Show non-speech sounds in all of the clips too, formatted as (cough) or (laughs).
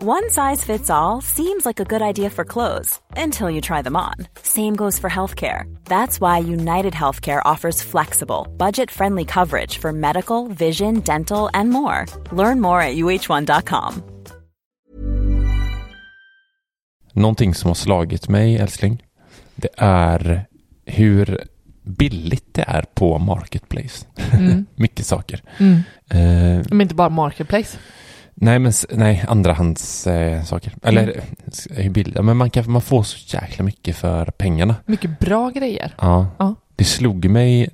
One size fits all seems like a good idea for clothes until you try them on. Same goes for healthcare. That's why United Healthcare offers flexible, budget friendly coverage for medical, vision, dental, and more. Learn more at uh1.com. Någonting som har slagit mig, älskling, det är hur billigt det är på Marketplace. Mm. (laughs) Mycket saker. Mm. Eh, Men inte bara Marketplace. Nej, men nej, andrahands eh, saker. Eller Mm. är billiga, men man, kan, man får så jäkla mycket för pengarna. Mycket bra grejer. Ja. Ja. Det slog mig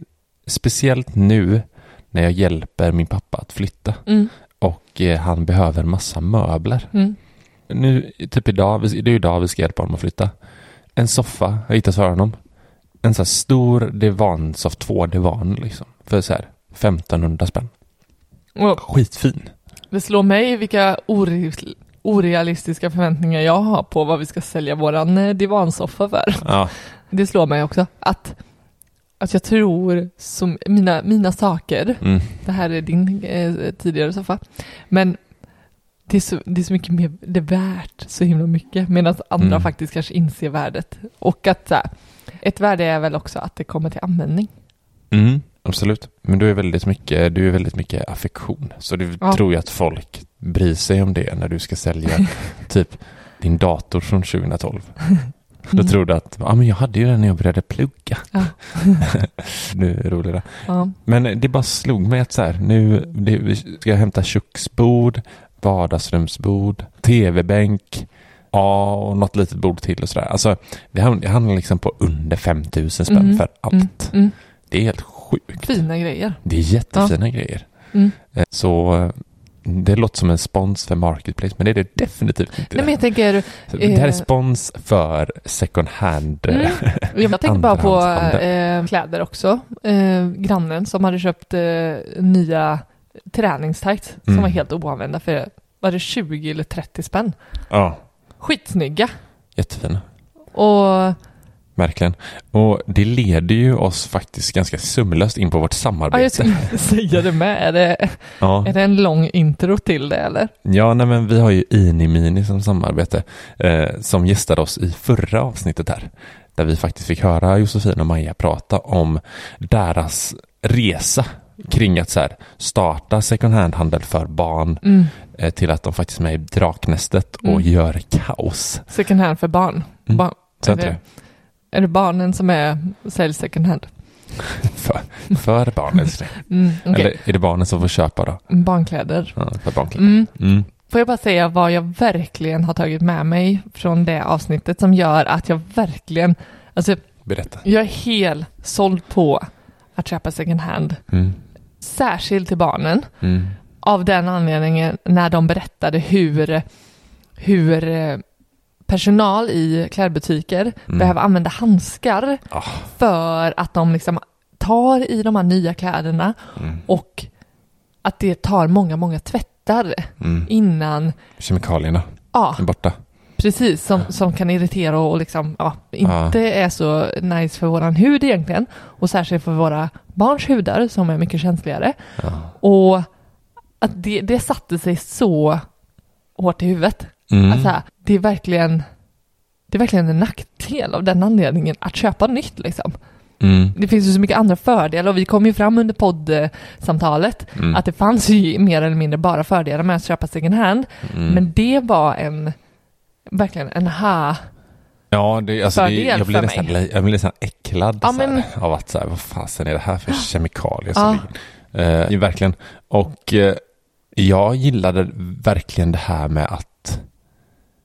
speciellt nu när jag hjälper min pappa att flytta Mm. och eh, han behöver massa möbler. Mm. Nu, typ idag, det är ju idag vi ska hjälpa honom att flytta. En soffa jag hittat för honom. En så här stor divansoff, två divan liksom. För så här 1500 spänn. Och Skitfin. Det slår mig vilka ore- orealistiska förväntningar jag har på vad vi ska sälja våran eh, divansoffa för. Ja. (laughs) Det slår mig också att, att jag tror som mina, mina saker, Mm. det här är din eh, tidigare soffa, men det är, så, det är så mycket mer, det är värt så himla mycket, medan andra Mm. faktiskt kanske inser värdet. Och att så här, ett värde är väl också att det kommer till användning. Mm, absolut. Men du är väldigt mycket, du är väldigt mycket affektion. Så du Ja. tror ju att folk bryr sig om det när du ska sälja (laughs) typ din dator från 2012. Då Mm. tror du att, ja men jag hade ju den när jag började plugga. Ja. (laughs) nu är det roligt. Ja. Men det bara slog mig att så här, nu det, ska hämta köksbord, vardagsrumsbord, tv-bänk, ja och något litet bord till och sådär. Alltså det handlar liksom på under 5000 spänn Mm, för allt. Mm, mm. Det är helt sjukt. Fina grejer. Det är jättefina grejer. Mm. Eh, Så eh, det låter som en spons för Marketplace, men det är det definitivt inte. Nej men jag tänker, det här är eh, spons för second hand. Mm. (laughs) Jag tänkte bara på eh, kläder också. Eh, grannen som hade köpt eh, nya träningstights som Mm. var helt oanvända för var det 20 eller 30 spänn. Ja, Skitsnygga. jättefina. Och Verkligen. Och det leder ju oss faktiskt ganska sömlöst in på vårt ja, samarbete. jag skulle säga det med. Är det, Ja, är det en lång intro till det eller? ja nej, men vi har ju Inimini som samarbete eh, som gästade oss i förra avsnittet här. Där vi faktiskt fick höra Josefin och Maja prata om deras resa kring att så här, starta second hand-handel för barn Mm. eh, till att de faktiskt är med i Draknästet och Mm. gör kaos. Second hand för barn. Mm. barn Så är, inte det, är det barnen som är säljs second hand? För, för barn, älskling. (laughs) Mm, okej. Eller är det barnen som får köpa då? Barnkläder. Ja, för barnkläder. Mm. Mm. Får jag bara säga vad jag verkligen har tagit med mig från det avsnittet som gör att jag verkligen, alltså Berätta. jag är helt såld på att köpa second hand. Mm. Särskilt till barnen. Mm. Av den anledningen när de berättade hur, hur eh, personal i klädbutiker Mm. behöver använda handskar Ah. för att de liksom tar i de här nya kläderna Mm. och att det tar många, många tvättar Mm. innan, Kemikalierna ja, är borta. Precis, som, som kan irritera och liksom, ja, inte är så nice för våran hud egentligen. Och särskilt för våra barns hudar som är mycket känsligare. Ja. Och att det, det satte sig så hårt i huvudet. Mm. Att så här, det är verkligen det är verkligen en nackdel av den anledningen att köpa nytt liksom. Mm. det finns ju så mycket andra fördelar och vi kom ju fram under poddsamtalet Mm. att det fanns ju mer eller mindre bara fördelar med att köpa second hand. Mm. Men det var en, verkligen en ha. Ja, det, alltså det, jag blir nästan, mig. jag blir nästan äcklad Ja, så här, men- av att så här, vad fasen är det här för kemikalier som Ja. ligger? Eh, verkligen. Och eh, jag gillade verkligen det här med att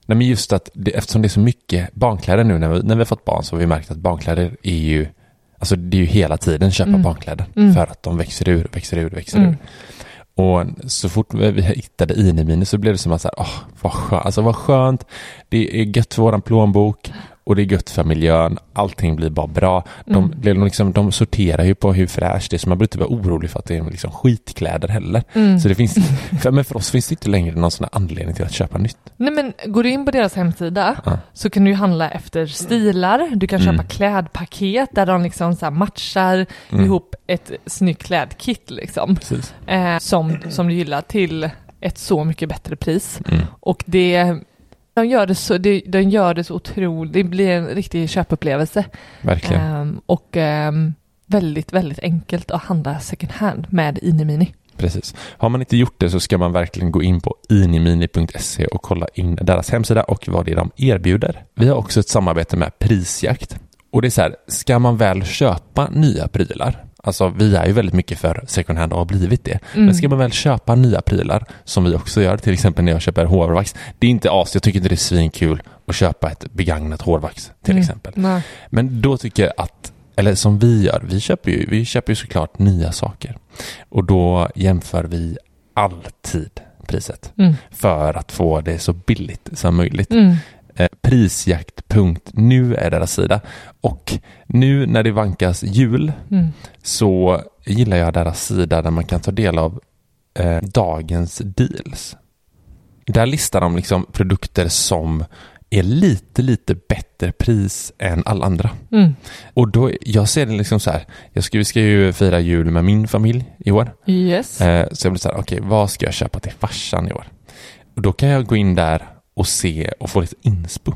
Nej men just att det, eftersom det är så mycket barnkläder nu när vi, när vi har fått barn så har vi märkt att barnkläder är ju Alltså det är ju hela tiden köpa Mm. barnkläder Mm. för att de växer ur, växer ur, växer Mm. ur. Och så fort vi hittade Inimini så blev det som att så här, åh, vad skönt, alltså vad skönt. Det är gött för våran plånbok och det är gött för miljön. Allting blir bara bra. De, Mm. liksom, de sorterar ju på hur fräscht det är så man behöver inte vara orolig för att det är liksom skitkläder heller. Mm. Så det finns, (laughs) för, men för oss finns det inte längre någon sån här anledning till att köpa nytt. Nej men går du in på deras hemsida Ja. så kan du handla efter stilar, du kan Mm. köpa klädpaket där de liksom så matchar Mm. ihop ett snyggt klädkit liksom. Eh, som, som du gillar till ett så mycket bättre pris. Mm. Och det, de gör det så, det, de gör det så otroligt, det blir en riktig köpupplevelse. Verkligen. Ehm, och ehm, väldigt, väldigt enkelt att handla second hand med Inimini. Precis. Har man inte gjort det så ska man verkligen gå in på inimini.se och kolla in deras hemsida och vad det är de erbjuder. Vi har också ett samarbete med Prisjakt. Och det är så här, ska man väl köpa nya prylar, alltså vi är ju väldigt mycket för second hand och har blivit det, Mm. men ska man väl köpa nya prylar, som vi också gör, till exempel när jag köper hårvax, det är inte as, jag tycker inte det är svinkul att köpa ett begagnat hårvax till Mm. exempel. Nej. Men då tycker jag att, eller som vi gör, vi köper ju, vi köper ju såklart nya saker. Och då jämför vi alltid priset Mm. för att få det så billigt som möjligt. Eh, prisjakt.nu är deras sida. Och nu när det vankas jul Mm. så gillar jag deras sida där man kan ta del av eh, dagens deals. Där listar de liksom produkter som är lite, lite bättre pris än alla andra. Mm. Och då, jag ser det liksom så här, jag ska, vi ska ju fira jul med min familj i år. Yes. Eh, så jag blir så här, okej, vad ska jag köpa till farsan i år? Och då kan jag gå in där och se och få lite inspo.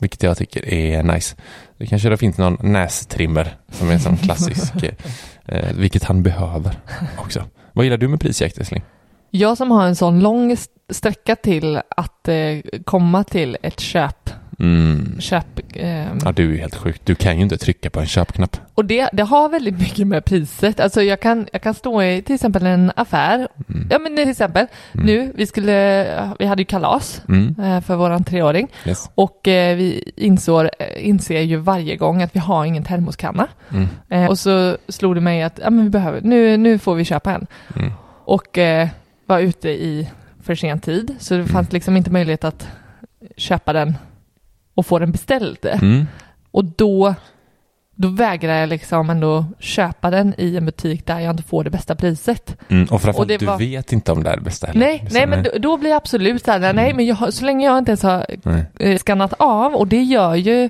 Vilket jag tycker är nice. Det kanske det finns någon nästrimmer som är en sån (laughs) klassisk, eh, vilket han behöver också. Vad gillar du med prisjakt, Esling? Jag som har en sån lång st- sträcka till att eh, komma till ett köp, Mm. köp ehm, Ja, du är helt sjuk. Du kan ju inte trycka på en köpknapp. och det, det har väldigt mycket med priset. Alltså jag kan, jag kan stå i till exempel en affär. Mm. Ja men till exempel Mm. nu, vi skulle, vi hade ju kalas Mm. eh, för våran treåring Yes. och eh, vi insår, inser ju varje gång att vi har ingen termoskanna. Mm. Eh, och så slog det mig att ja, men vi behöver, nu, nu får vi köpa en. Mm. Och eh, var ute i för sen tid, så det fanns liksom inte möjlighet att köpa den och få den beställd. Mm. Och då, då vägrar jag liksom ändå köpa den i en butik där jag inte får det bästa priset. Mm. Och framförallt, Och det du var- vet inte om det är det bästa heller. Nej, nej men då, då blir jag absolut så här, nej men jag, så länge jag inte ens har nej. eh, skannat av och det gör ju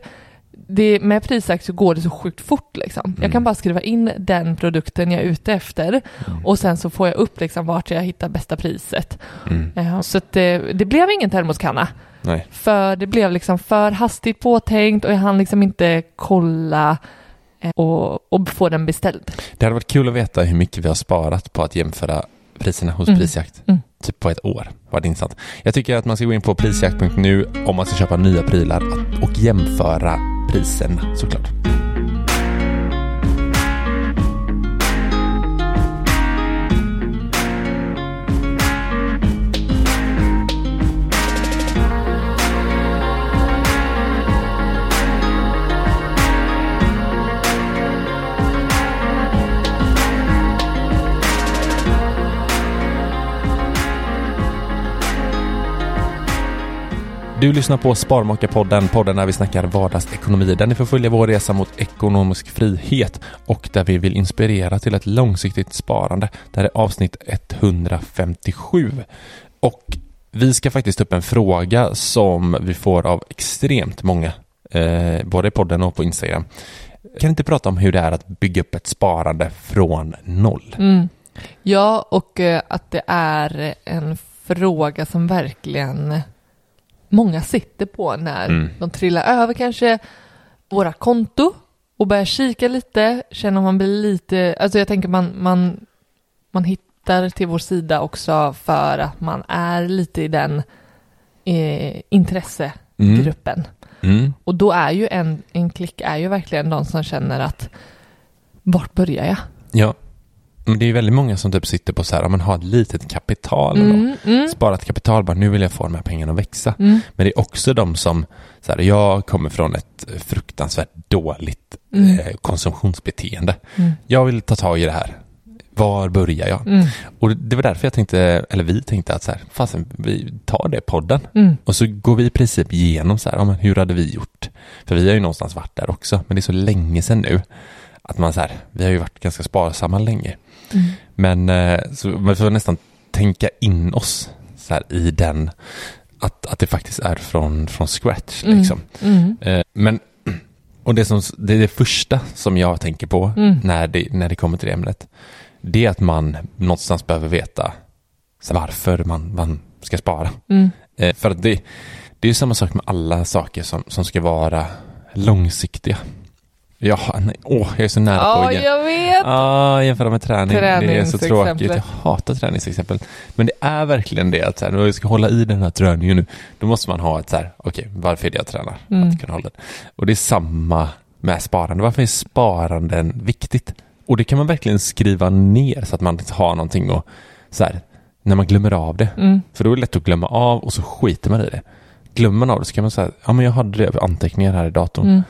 det, med prisjakt så går det så sjukt fort liksom. Jag kan bara skriva in den produkten jag är ute efter och sen så får jag upp liksom vart jag hittar bästa priset. Mm. Ja, så det, det blev ingen termoskanna. nej. För det blev liksom för hastigt påtänkt och jag hann liksom inte kolla eh, och, och få den beställd. Det hade varit kul att veta hur mycket vi har sparat på att jämföra priserna hos Mm. Prisjakt. Mm. Typ på ett år. Var det intressant. Jag tycker att man ska gå in på prisjakt.nu om man ska köpa nya prylar och jämföra priserna såklart. Du lyssnar på Sparmakarpodden, podden där vi snackar vardagsekonomi, där ni får följa vår resa mot ekonomisk frihet och där vi vill inspirera till ett långsiktigt sparande. Det här är avsnitt 157. Och vi ska faktiskt ta upp en fråga som vi får av extremt många, eh, både i podden och på Instagram. Kan inte prata om hur det är att bygga upp ett sparande från noll? Mm. Ja, och eh, att det är en fråga som verkligen många sitter på när Mm. de trillar över kanske våra konto och börjar kika lite, känner man blir lite, alltså jag tänker man, man, man hittar till vår sida också för att man är lite i den eh, intressegruppen. Mm. Och då är ju en, en klick är ju verkligen de som känner att vart börjar jag? Ja. Men det är ju väldigt många som typ sitter på så här, om man har ett litet kapital. Mm, mm, Sparat kapital, bara nu vill jag få de här pengarna att växa. mm, Men det är också de som, så här, jag kommer från ett fruktansvärt dåligt Mm. eh, konsumtionsbeteende. mm, Jag vill ta tag i det här. Var börjar jag? mm, Och det var därför jag tänkte, eller vi tänkte att så här, fasen, vi tar det podden. Och så går vi i princip igenom så här, ja, men hur hade vi gjort? För vi har ju någonstans varit där också, men det är så länge sedan nu. Att man så här, vi har ju varit ganska sparsamma länge. Mm. Men eh, så man får nästan tänka in oss så här, i den, att, att det faktiskt är från, från scratch. Mm. Liksom. Mm. Eh, men, och det, som, det är det första som jag tänker på Mm. när, det, när det kommer till det ämnet. Det är att man någonstans behöver veta varför man, man ska spara. Mm. Eh, för att det, det är ju samma sak med alla saker som, som ska vara långsiktiga. Ja, nej, åh, jag är så nära på Ja, igen. jag vet! Ja, jämföra med träning. det är så tråkigt. Jag hatar träningsexempel. Men det är verkligen det att så här, när jag ska hålla i den här träningen nu, då måste man ha ett så här, okej, varför är det jag tränar? Mm. Att kunna hålla det. Och det är samma med sparande. Varför är sparanden viktigt? Och det kan man verkligen skriva ner så att man har någonting och så här, när man glömmer av det. Mm. För då är det lätt att glömma av och så skiter man i det. Glömmer man av det så kan man säga, ja men jag hade det anteckningar här i datorn. Mm.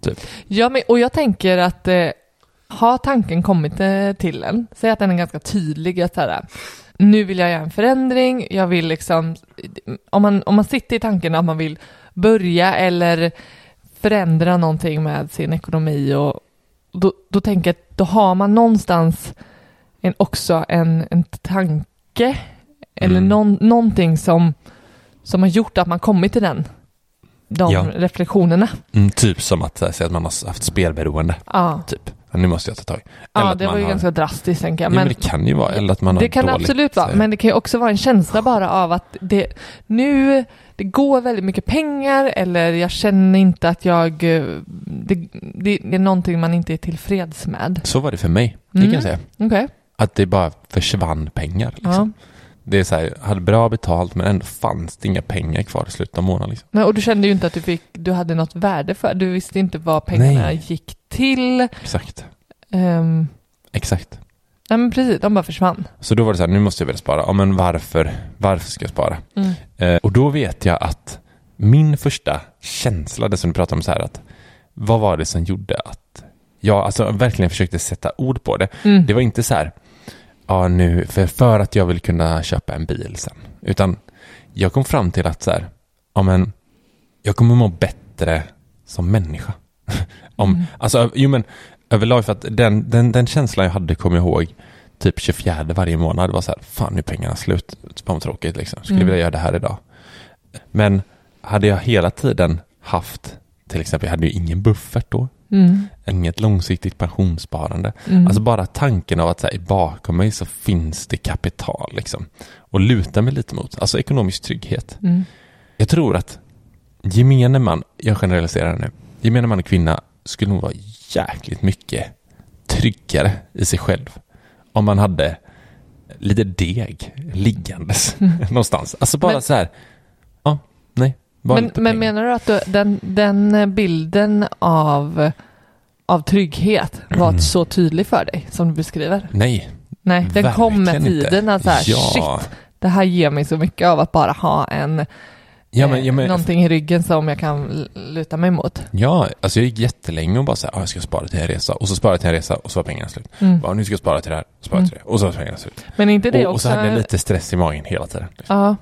Typ. Ja, men, och jag tänker att eh, har tanken kommit eh, till en, säg att den är ganska tydlig, att här, nu vill jag göra en förändring, jag vill liksom, om man, om man sitter i tanken att man vill börja eller förändra någonting med sin ekonomi och då, då tänker jag att då har man någonstans en, också en, en tanke eller Mm. någon, någonting som, som har gjort att man kommit till den, de Ja. reflektionerna. Mm, typ som att säga att man har haft spelberoende. Ja. Typ, nu måste jag ta tag. Ja, det var ju har... ganska drastiskt tänker jag. Ja, men Men det kan ju vara, eller att man har det kan dåligt, absolut vara, men det kan ju också vara en känsla bara av att det nu, det går väldigt mycket pengar eller jag känner inte att jag, eh, det, det, är någonting man inte är tillfreds med. Så var det för mig, det kan Mm. jag säga. Okej. Att det bara försvann pengar. Ja. Det är så här, jag hade bra betalt men ändå fanns det inga pengar kvar i slutet av månaden. Liksom. Men, och du kände ju inte att du, fick, du hade något värde för Du visste inte vad pengarna Nej. gick till. Exakt, Um, exakt. nej men precis, de bara försvann. Så då var det så här, nu måste jag börja spara. Ja, men varför, varför ska jag spara? Mm. Eh, och då vet jag att min första känsla, det som du pratade om så här, att vad var det som gjorde att jag alltså verkligen försökte sätta ord på det. Mm. Det var inte så här, ja nu, för, för att jag vill kunna köpa en bil sen. Utan jag kom fram till att så här, ja men, jag kommer må bättre som människa. (laughs) Om, Mm. Alltså, jo men överlag för att den, den, den känslan jag hade, kommer jag ihåg, typ 24 varje månad var så här, fan nu pengarna slut, fan vad tråkigt liksom, skulle Mm. vilja göra det här idag. Men hade jag hela tiden haft, till exempel, jag hade ju ingen buffert då, Mm. inget långsiktigt pensionssparande. Mm. Alltså bara tanken av att så här, bakom mig så finns det kapital liksom. Och luta mig lite mot, alltså ekonomisk trygghet. Mm. Jag tror att gemene man, jag generaliserar nu, gemene man och kvinna skulle nog vara jäkligt mycket tryggare i sig själv om man hade lite deg liggandes (laughs) någonstans. Alltså bara Mm. Men- så här, ja, nej, Men, men menar du att du, den, den bilden av, av trygghet var Mm. så tydlig för dig som du beskriver? Nej, Nej, den kom med tiden att så här, ja. shit, det här ger mig så mycket av att bara ha en, Ja, men, ja, men, någonting i ryggen som jag kan luta mig mot. ja, alltså jag gick jättelänge och bara så här, ah, jag ska spara till en resa och så spara till en resa och så var pengarna slut. Mm. Bara, nu ska jag spara till det här, spara till det och så var pengarna slut. Men inte det Och, och så också... hade jag lite stress i magen hela tiden. Ja,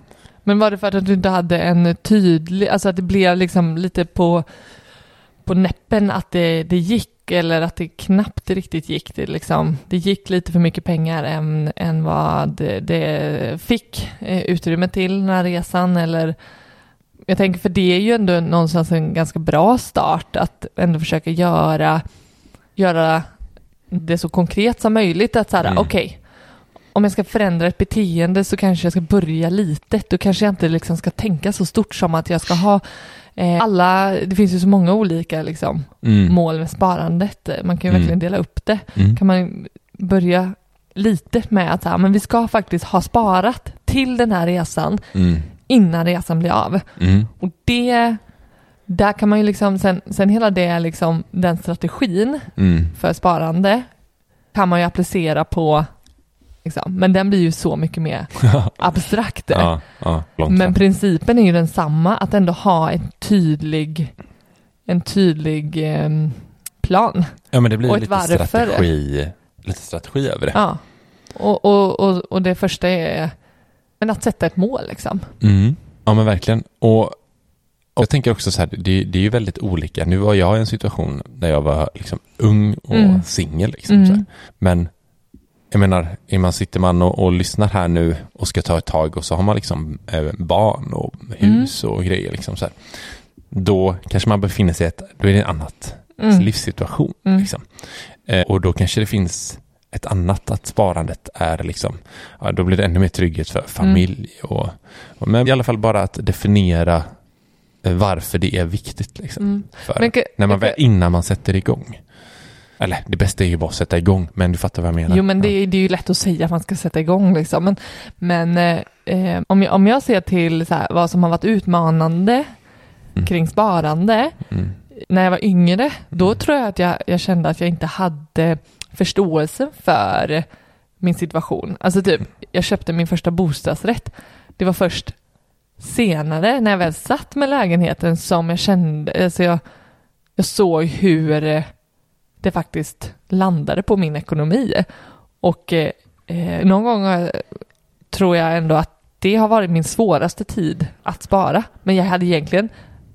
men var det för att du inte hade en tydlig, alltså att det blev liksom lite på, på näppen att det, det gick eller att det knappt riktigt gick. Det, liksom, det gick lite för mycket pengar än, än vad det, det fick eh, utrymme till den här resan eller jag tänker för det är ju ändå någonstans en ganska bra start att ändå försöka göra, göra det så konkret som möjligt att så här, Mm. okej, om jag ska förändra ett beteende så kanske jag ska börja litet. Då kanske jag inte liksom ska tänka så stort som att jag ska ha eh, alla, det finns ju så många olika liksom, Mm. mål med sparandet. Man kan ju Mm. verkligen dela upp det. Mm. Kan man börja lite med att så här, men vi ska faktiskt ha sparat till den här resan Mm. innan resan blir av. Mm. Och det, där kan man ju liksom, sen, sen hela det liksom, den strategin Mm. för sparande kan man ju applicera på, liksom, men den blir ju så mycket mer (laughs) abstrakt. Ja, ja, Men principen är ju densamma, att ändå ha en tydlig, en tydlig ehm, plan. ja, men det blir och lite varför. strategi, lite strategi över det. Ja. Och, och, och, och det första är men att sätta ett mål liksom. Mm. Ja men verkligen. Och, jag tänker också så här, det, det är ju väldigt olika. Nu var jag i en situation där jag var liksom ung och Mm. singel. Liksom, Mm. Men jag menar, man, sitter man och, och lyssnar här nu och ska ta ett tag och så har man liksom eh, barn och hus och grejer. Liksom, så här. Då kanske man befinner sig i ett, då är det en annat Mm. livssituation. Mm. Liksom. Eh, och då kanske det finns ett annat, att sparandet är liksom, ja, då blir det ännu mer trygghet för familj. Och, och, men i alla fall bara att definiera eh, varför det är viktigt. Liksom, Mm. Men när man väl, innan man sätter igång. Eller det bästa är ju bara att sätta igång, men du fattar vad jag menar. Jo men det, är- det är ju lätt att säga att man ska sätta igång liksom. Men, men eh, om, jag, om jag ser till så här, vad som har varit utmanande Mm. kring sparande Mm. när jag var yngre, då tror jag att jag, jag kände att jag inte hade förståelse för min situation. Alltså typ, jag köpte min första bostadsrätt. Det var först senare, när jag väl satt med lägenheten, som jag kände, alltså jag, jag såg hur det faktiskt landade på min ekonomi. Och eh, eh, någon gång tror jag ändå att det har varit min svåraste tid att spara. Men jag hade egentligen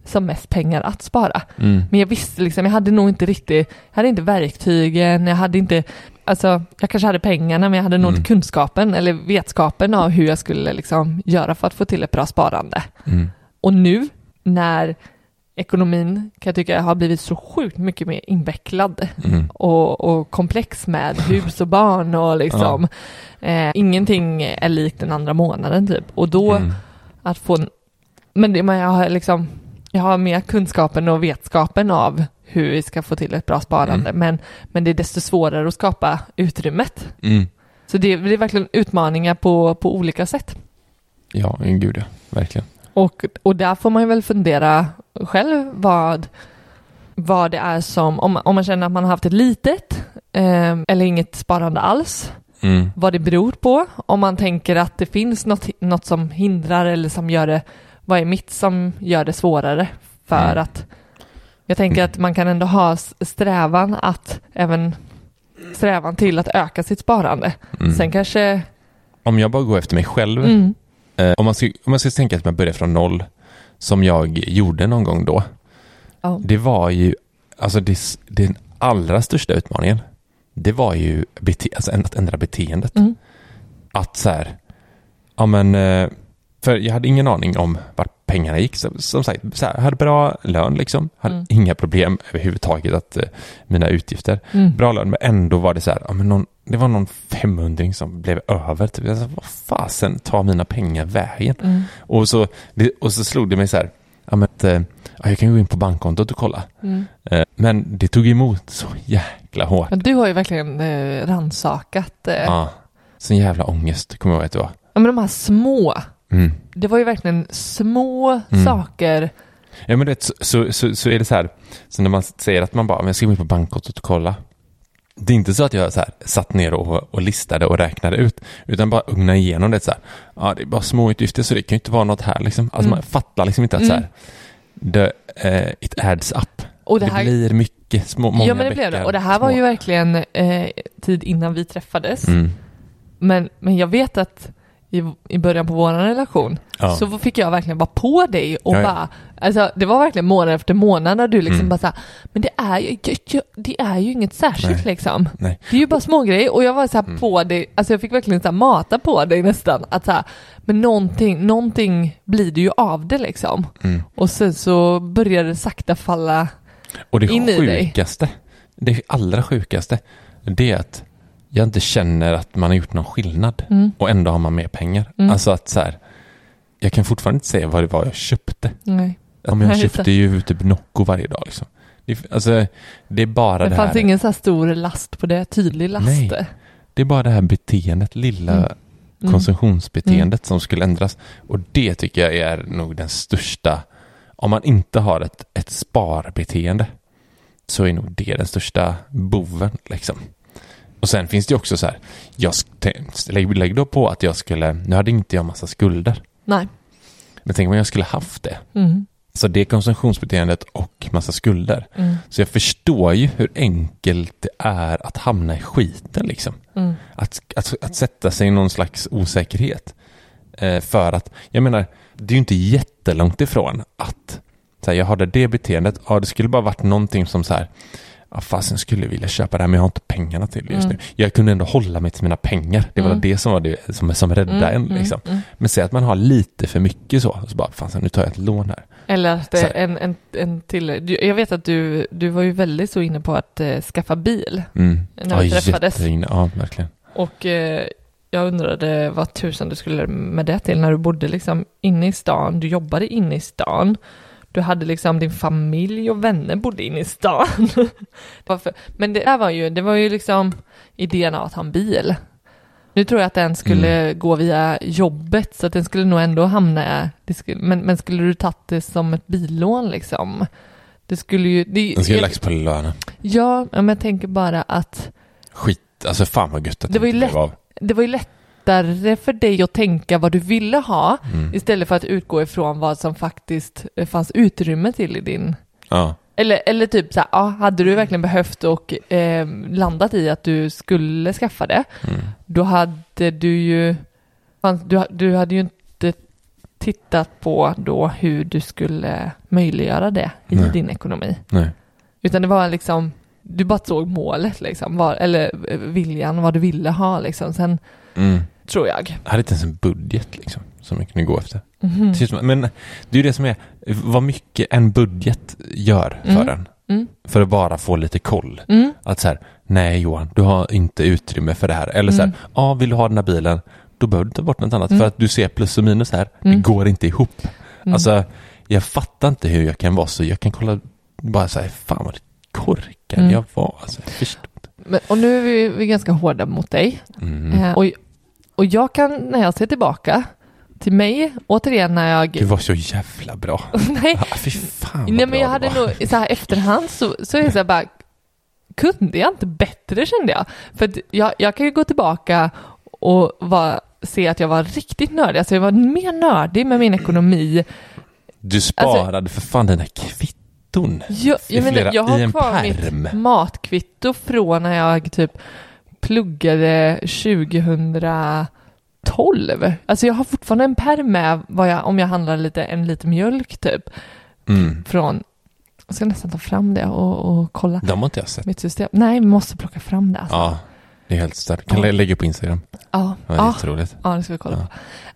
som mest pengar att spara. Mm. Men jag visste liksom, jag hade nog inte riktigt, jag hade inte verktygen, jag hade inte, alltså jag kanske hade pengarna men jag hade nog Mm. inte kunskapen eller vetskapen av hur jag skulle liksom göra för att få till ett bra sparande. Mm. Och nu när ekonomin kan jag tycka har blivit så sjukt mycket mer invecklad Mm. och, och komplex med (laughs) hus och barn och liksom eh, ingenting är likt den andra månaden typ. Och då Mm. att få, en- men, det, men jag har liksom, jag har mer kunskapen och vetskapen av hur vi ska få till ett bra sparande, Mm. men, men det är desto svårare att skapa utrymmet. Mm. Så det, det är verkligen utmaningar på, på olika sätt. Ja, gud ja. Verkligen. Och, och där får man ju väl fundera själv vad, vad det är som, om, om man känner att man har haft ett litet eh, eller inget sparande alls, Mm. vad det beror på. Om man tänker att det finns något, något som hindrar eller som gör det, vad är mitt som gör det svårare för Mm. att jag tänker att man kan ändå ha strävan att även strävan till att öka sitt sparande. Mm. Sen kanske, Om jag bara går efter mig själv, mm, eh, om, man ska, om man ska tänka att man börjar från noll, som jag gjorde någon gång då, ja, det var ju, alltså det, den allra största utmaningen, det var ju bete, alltså att ändra beteendet. mm, Att så här, ja men, eh, för jag hade ingen aning om vart pengarna gick. Så, som sagt, så här, hade bra lön liksom, hade Mm. inga problem överhuvudtaget att eh, mina utgifter. mm, Bra lön, men ändå var det så här, ja men någon, det var någon 500 som blev över. Typ. Jag sa, vad fasen tar mina pengar vägen? mm, Och så, och så slog det mig så här, ja men eh, ja, jag kan gå in på bankkontot och kolla. mm. Eh, Men det tog emot så jäkla hårt. Men du har ju verkligen eh, rannsakat. Eh, Ja, sån jävla ångest, kommer jag ihåg att det var. ja, men de här små, Mm. det var ju verkligen små Mm. saker. Ja men det, så, så, så, så är det så här, så när man säger att man bara, men jag ska gå in på bankkontot och kolla. Det är inte så att jag så här, satt ner och, och listade och räknade ut, utan bara ugna igenom det så här. Ja, det är bara små utgifter så det kan ju inte vara något här liksom. Alltså Mm. man fattar liksom inte att så Mm. här, the, eh, it adds up. Och det Det, här, blir mycket små, många ja men det blev det. Och det här var små. ju verkligen eh, tid innan vi träffades. Mm. Men, men jag vet att i, i början på vår relation Ja. så fick jag verkligen vara på dig och Ja, ja. bara, alltså det var verkligen månad efter månad där du liksom Mm. bara såhär, men det är ju, det är ju inget särskilt Nej. liksom. Nej. Det är ju bara små grejer och jag var så här Mm. på dig, alltså jag fick verkligen så här mata på dig nästan, att så här, men någonting, någonting blir det ju av det liksom. Mm. Och sen så började det sakta falla, Och det in i dig. sjukaste, det allra sjukaste, det är att jag inte känner att man har gjort någon skillnad Mm. och ändå har man mer pengar. Mm. Alltså att så här, jag kan fortfarande inte säga vad det var jag köpte. Nej. Om jag Nej, köpte ju typ Nocco varje dag liksom. Det, alltså, det är bara Det det, fanns här. ingen så här stor last på det, tydlig last. Nej. Det är bara det här beteendet, lilla Mm. Mm. konsumtionsbeteendet som skulle ändras. Och det tycker jag är nog den största, om man inte har ett, ett sparbeteende så är nog det den största boven liksom. Och sen finns det också så här, jag lägg, lägg då på att jag skulle, nu hade inte jag massa skulder, Nej. men tänk om jag skulle haft det. Mm. Så det är konsumtionsbeteendet och massa skulder. Mm. Så jag förstår ju hur enkelt det är att hamna i skiten liksom. Mm. Att, att, att sätta sig i någon slags osäkerhet. Eh, för att, jag menar, det är ju inte jättelångt ifrån att så här, jag hade det beteendet, ja det skulle bara varit någonting som så här, ja fasen skulle vilja köpa det här men jag har inte pengarna till det just Mm. nu. Jag kunde ändå hålla mig till mina pengar, det var Mm. det som var det som, som räddade en liksom. mm. Men säg att man har lite för mycket så, så bara, fan nu tar jag ett lån här. Eller att en, en, en till. Jag vet att du, du var ju väldigt så inne på att eh, skaffa bil Mm. när vi träffades. jätteinne- Ja, verkligen. Och eh, jag undrade vad tusan du skulle med det till när du bodde liksom inne i stan, du jobbade inne i stan. Du hade liksom din familj och vänner bodde inne i stan. (laughs) Men det där var ju, det var ju liksom idén av att ha en bil. Nu tror jag att den skulle gå via jobbet så att den skulle nog ändå hamna, skulle, men, men skulle du tagit det som ett billån liksom? Det skulle ju... Det, Den skulle lagts på lönen. Ja, men jag tänker bara att Skit, alltså fan vad gött att Det var ju lätt- det var ju lättare för dig att tänka vad du ville ha Mm. istället för att utgå ifrån vad som faktiskt eh, fanns utrymme till i din... Ja. Eller, eller typ så här, ja, hade du verkligen behövt och eh, landat i att du skulle skaffa det, Mm. då hade du ju... Du, du hade ju inte tittat på då hur du skulle möjliggöra det i Nej. din ekonomi. Nej. Utan det var liksom, du bara såg målet liksom, var, eller eh, viljan, vad du ville ha liksom. Sen Mm. Tror jag. Jag hade inte ens en budget liksom, som jag kunde gå efter. Som- Men det är ju det som är, vad mycket en budget gör för Mm. en. Mm. För att bara få lite koll. Mm. Att så här, nej Johan, du har inte utrymme för det här. Eller så här, Mm. ja, vill du ha den här bilen, då behöver du ta bort något annat. Mm. För att du ser plus och minus här, Mm. det går inte ihop. Mm. Alltså, jag fattar inte hur jag kan vara så, jag kan kolla, bara säga, fan vad korkad Mm. jag var. Alltså, jag. Men, och nu är vi, vi ganska hårda mot dig. Mm. Eh, och, och jag kan, när jag ser tillbaka till mig, återigen när jag... Du var så jävla bra. (laughs) nej, Ja, fy fan nej men jag hade var. nog, så här efterhand så, så är det så här bara, kunde jag inte bättre kände jag? För jag, jag kan ju gå tillbaka och vara, se att jag var riktigt nördig, alltså jag var mer nördig med min ekonomi. Du sparade för fan dina kvitton. Jag, jag, menar, flera- jag har kvar mitt matkvitto från när jag typ pluggade 2012. Alltså jag har fortfarande en pärm med vad jag, om jag handlar lite, en liter mjölk typ. Mm. Från, jag ska nästan ta fram det och, och kolla De har inte jag sett. mitt system. Nej, vi måste plocka fram det alltså. Ja, det är helt stört. Kan Ja. jag lägga upp Instagram? Ja, Ja, ja, jätteroligt. ja, det ska vi kolla Ja.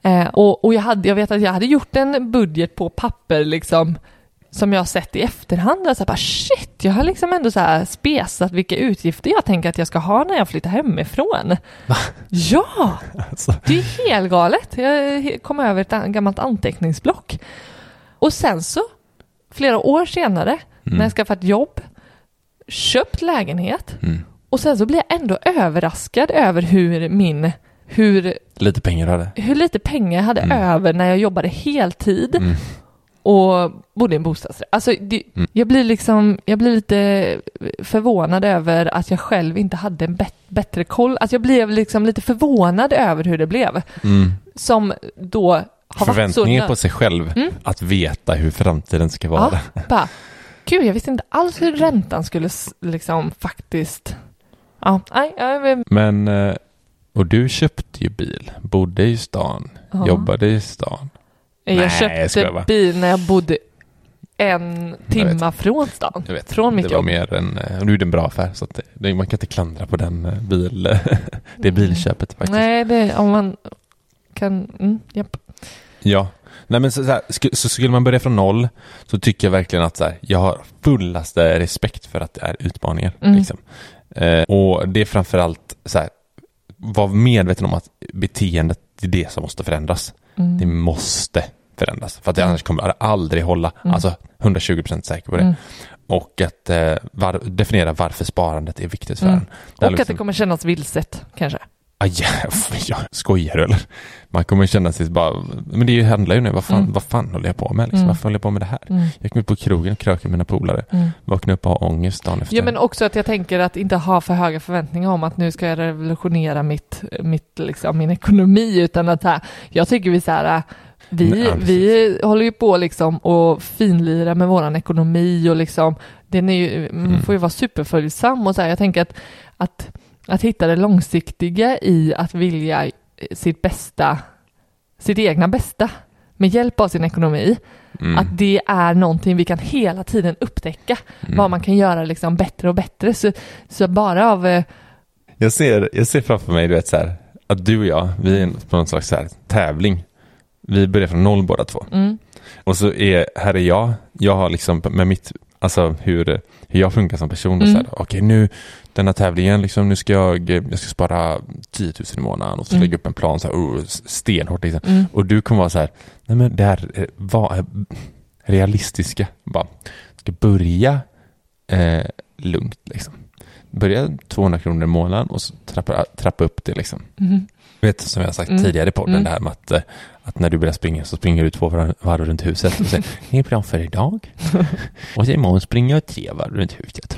på. Eh, och och jag, hade, jag vet att jag hade gjort en budget på papper liksom som jag har sett i efterhand. Alltså bara shit, jag har liksom ändå så här spesat vilka utgifter jag tänker att jag ska ha när jag flyttar hemifrån. Ja, (laughs) Alltså, det är helt galet. Jag kom över ett gammalt anteckningsblock. Och sen så, flera år senare, när jag skaffat jobb, köpt lägenhet mm. och sen så blir jag ändå överraskad över hur min, hur, Lite pengar hade. hur lite pengar jag hade Mm. över när jag jobbade heltid Mm. Och bodde i en bostadsrätt. Alltså, det, Mm. jag blir liksom, jag blir lite förvånad över att jag själv inte hade en bet- bättre koll. Alltså jag blev liksom lite förvånad över hur det blev. Mm. Som då har varit så... På sig själv Mm. att veta hur framtiden ska vara. Ja, bara, gud, jag visste inte alls hur räntan skulle liksom faktiskt... Ja, nej, jag Men, eh, och du köpte ju bil, bodde i stan, Ja. jobbade i stan. Jag Nej, jag köpte bara. bil när jag bodde en timma från stan. Jag vet, Från mitt det var jobb. mer en, eh, nu är det en bra affär så att det, man kan inte klandra på den eh, bil, (laughs) det bilköpet faktiskt. Nej, det, om man kan... Mm, japp. Ja, nej men så, så, här, sk- så skulle man börja från noll så tycker jag verkligen att så här, jag har fullaste respekt för att det är utmaningar. Mm. Liksom. Eh, och det är framförallt så här, vara medveten om att beteendet är det som måste förändras. Mm. Det måste förändras. För att det annars kommer det aldrig hålla. Alltså 120% säker på det. Mm. Och att eh, var, definiera varför sparandet är viktigt för Mm. en. Och att det liksom- kommer kännas vilset kanske. Aj, (laughs) ja, skojar du eller? Man kommer känna sig bara, men det handlar ju nu, vad fan, Mm. vad fan håller jag på med? Liksom? Mm. Varför håller jag på med det här? Mm. Jag kom ut på krogen och krökade med mina polare. Mm. Vaknade upp och har ångest dagen efter. Ja men också att jag tänker att inte ha för höga förväntningar om att nu ska jag revolutionera mitt, mitt liksom, min ekonomi utan att här, jag tycker vi så här vi, ja, vi håller ju på liksom och finlira med våran ekonomi och liksom den är ju, man Mm. får ju vara superföljsam och så här, jag tänker att, att, att hitta det långsiktiga i att vilja sitt bästa, sitt egna bästa med hjälp av sin ekonomi, Mm. att det är någonting vi kan hela tiden upptäcka Mm. vad man kan göra liksom bättre och bättre. Så, så bara av... eh, Jag ser, jag ser framför mig, du vet så här, att du och jag, vi är på någon slags så här, tävling. Vi börjar från noll båda två. Mm, Och så är, här är jag, jag har liksom med mitt, alltså hur, hur jag funkar som person. Och Mm. så här, okej nu, denna tävlingen, liksom, nu ska jag, jag ska spara 10 000 i månaden och så Mm. lägga upp en plan så här, oh, stenhårt liksom. mm, Och du kommer vara så här, nej men det här eh, var realistiska. Bara, ska börja eh, lugnt liksom. Börja 200 kronor i månaden och så trappa, trappa upp det liksom. mm, Vet som jag har sagt Mm. tidigare i podden, Mm. det här med att, eh, att när du börjar springa så springer du två varv runt huset och säger, det är plan för idag. och så imorgon springer jag tre varv runt huset.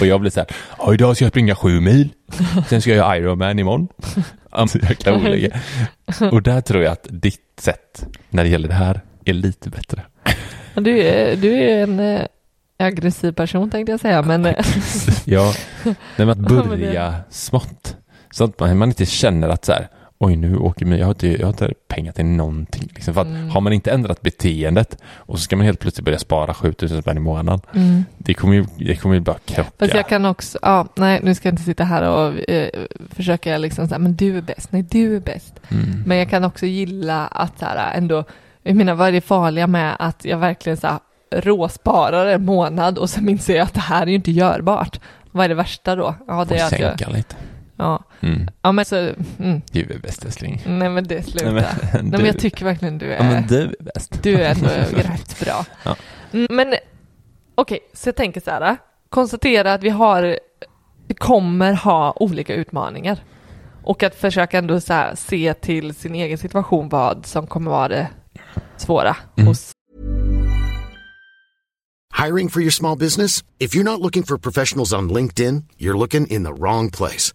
Och jag blir så här, ja idag ska jag springa sju mil, sen ska jag göra Ironman imorgon. Alltså (laughs) jäkla olika. Och där tror jag att ditt sätt när det gäller det här är lite bättre. Du är, du är en eh, aggressiv person tänkte jag säga, men eh, ja, men att (laughs) börja smått. Så att man, man inte känner att så här, oj nu åker mig, jag har inte, jag har inte pengar till någonting. Liksom. För att Mm. har man inte ändrat beteendet och så ska man helt plötsligt börja spara 7000 spänn i månaden. mm. Det kommer ju, det kommer ju bara krocka. Fast jag kan också, ja, nej nu ska jag inte sitta här och eh, försöka liksom säga, men du är bäst, nej du är bäst. Mm. Men jag kan också gilla att så här, ändå, jag menar vad är det farliga med att jag verkligen så här, råsparar en månad och sen (laughs) inser jag att det här är ju inte görbart. Vad är det värsta då? Ja, det är att jag, lite. Ja, Mm. ja men så, mm, Du är bäst älskling. nej men det sluta. Nej, Nej men, men, du- jag tycker verkligen du är, Ja men du är bäst. du är ändå (laughs) rätt bra. Ja. Mm, Men okej, så jag tänker så här, konstatera att vi har, vi kommer ha olika utmaningar. Och att försöka ändå så här, se till sin egen situation vad som kommer vara det svåra Mm. hos Hiring for your small business? If you're not looking for professionals on LinkedIn, you're looking in the wrong place.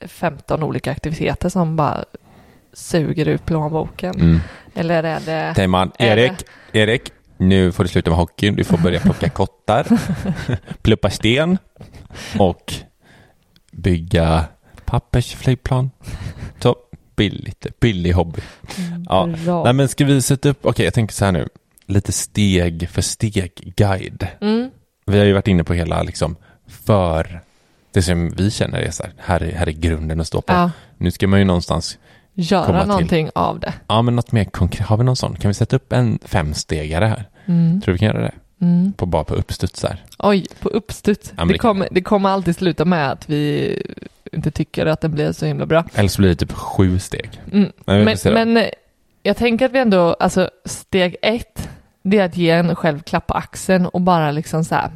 15 olika aktiviteter som bara suger ut plånboken? Mm. Eller är det... Säger man, Erik, Erik, nu får du sluta med hockeyn, du får börja plocka (laughs) kottar, pluppa sten och bygga pappersflygplan. Så billigt, billig hobby. Ja. Bra. Nej men ska vi sätta upp, okej jag tänker så här nu, lite steg för steg guide. Mm. Vi har ju varit inne på hela liksom för det som vi känner är så här, här är, här är grunden att stå på. Ja, Nu ska man ju någonstans, komma göra till. någonting av det. ja men något mer konkret, har vi någon sån? Kan vi sätta upp en femstegare här? Mm. Tror du vi kan göra det? Mm. På, bara på uppstuds här. Oj, på uppstuds. Ja, det, det kommer, det kommer alltid sluta med att vi inte tycker att den blir så himla bra. Eller så blir det typ sju steg. Mm. Men Men, men eh, jag tänker att vi ändå, alltså steg ett, det är att ge en själv klapp på axeln och bara liksom så här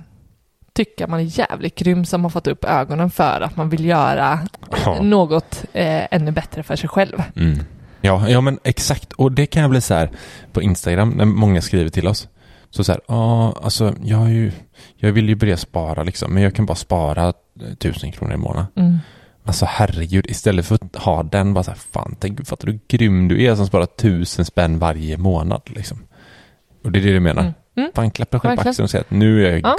tycka man är jävligt grym som har fått upp ögonen för att man vill göra Ja. något eh, ännu bättre för sig själv. Mm. Ja, ja, men exakt. Och det kan jag bli så här på Instagram när många skriver till oss. Så så här, ja, alltså jag, ju, jag vill ju börja spara liksom, men jag kan bara spara eh, tusen kronor i månaden. Mm. Alltså herregud, istället för att ha den bara så här, fan, tänk, fattar du hur grym du är som sparar tusen spänn varje månad liksom. Och det är det du menar. Mm. Mm. Fan, klappa själv på axeln och säga att nu är jag Ja.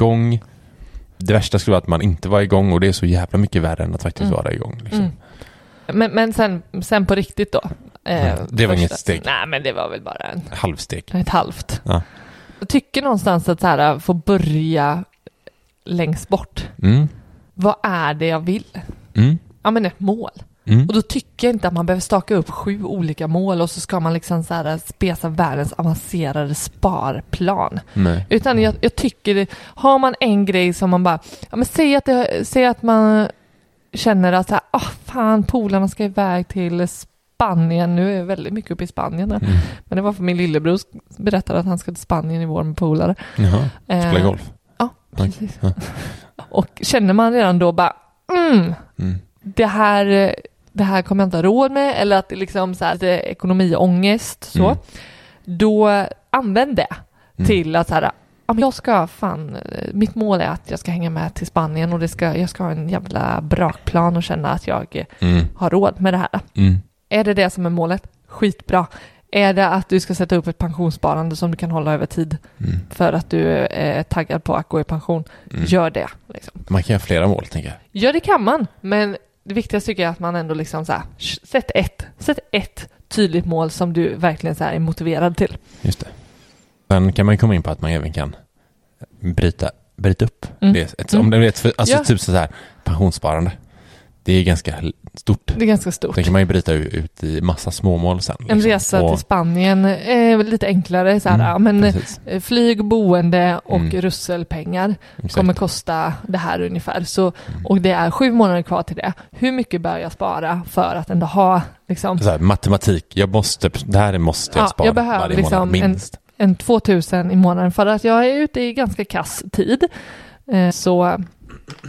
Det värsta skulle vara att man inte var igång och det är så jävla mycket värre än att faktiskt Mm. vara igång. Liksom. Mm. Men, men sen, sen på riktigt då? Eh, Mm. Det var inget steg. Nej, men det var väl bara en, Halvsteg. ett halvt. Ja. Jag tycker någonstans att så här, få börja längst bort. Mm. Vad är det jag vill? Mm. Ja, men ett mål. Mm. Och då tycker jag inte att man behöver staka upp sju olika mål och så ska man liksom så här spesa världens avancerade sparplan. Nej. Utan jag, jag tycker, det, har man en grej som man bara, ja men säg att, det, säg att man känner att så här, ah fan polarna ska iväg till Spanien, nu är jag väldigt mycket uppe i Spanien. Mm. Men det var för min lillebror berättade att han ska till Spanien i vår med polare. Jaha, spela Eh, golf. Ja, precis. ja. Och känner man redan då bara, mm, Mm. det här, det här kommer jag inte ha råd med eller att det liksom så här, lite ekonomiångest så. Mm. Då använd det Mm. till att så här, ja, men jag ska fan, mitt mål är att jag ska hänga med till Spanien och det ska, jag ska ha en jävla brakplan och känna att jag Mm. har råd med det här. Mm. Är det det som är målet? Skitbra. Är det att du ska sätta upp ett pensionssparande som du kan hålla över tid Mm. för att du är taggad på att gå i pension? Mm. Gör det. Liksom. Man kan göra flera mål, tänker jag. Ja, det kan man, men det viktigaste tycker jag är att man ändå liksom så här, sätt ett, sätt ett tydligt mål som du verkligen så är motiverad till. Just det. Sen kan man komma in på att man även kan bryta, bryta upp. Mm. Det ett, Mm. om det är ett, alltså Ja. typ så här pensionssparande. Det är ganska stort. Det är ganska stort. Det kan man ju bryta ut i massa småmål sen. En liksom. resa Och- till Spanien är väl lite enklare, så här, Mm, men precis. eh, flyg, boende och Mm. russelpengar Exakt. kommer kosta det här ungefär. Så, Mm. och det är sju månader kvar till det. Hur mycket bör jag spara för att ändå ha liksom, Så här, matematik, jag måste, det här måste jag Ja, spara jag behöver varje liksom månad en- minst. en 2000 i månaden för att jag är ute i ganska kass tid. Eh, Så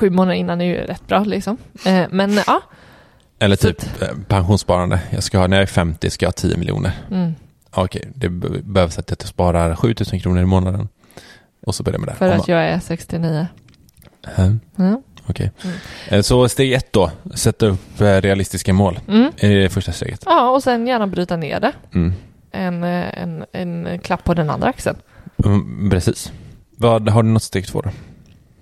sju månader innan är ju rätt bra liksom. Eh, Men ja, Eller typ eh, pensionssparande. Jag ska ha, när jag är 50 ska jag ha 10 miljoner. mm, Okej, det be- behövs att jag sparar 7000 kronor i månaden. Och så börjar jag med det. för Om att jag är 69. man- Eh, Mm. Okej. Mm. Eh, Så steg ett då, sätta upp eh, realistiska mål. Mm. Är det första steget? Ja, och sen gärna bryta ner det. Mm. En, eh, en, en klapp på den andra axeln. Mm, precis. Vad, har du något steg två då?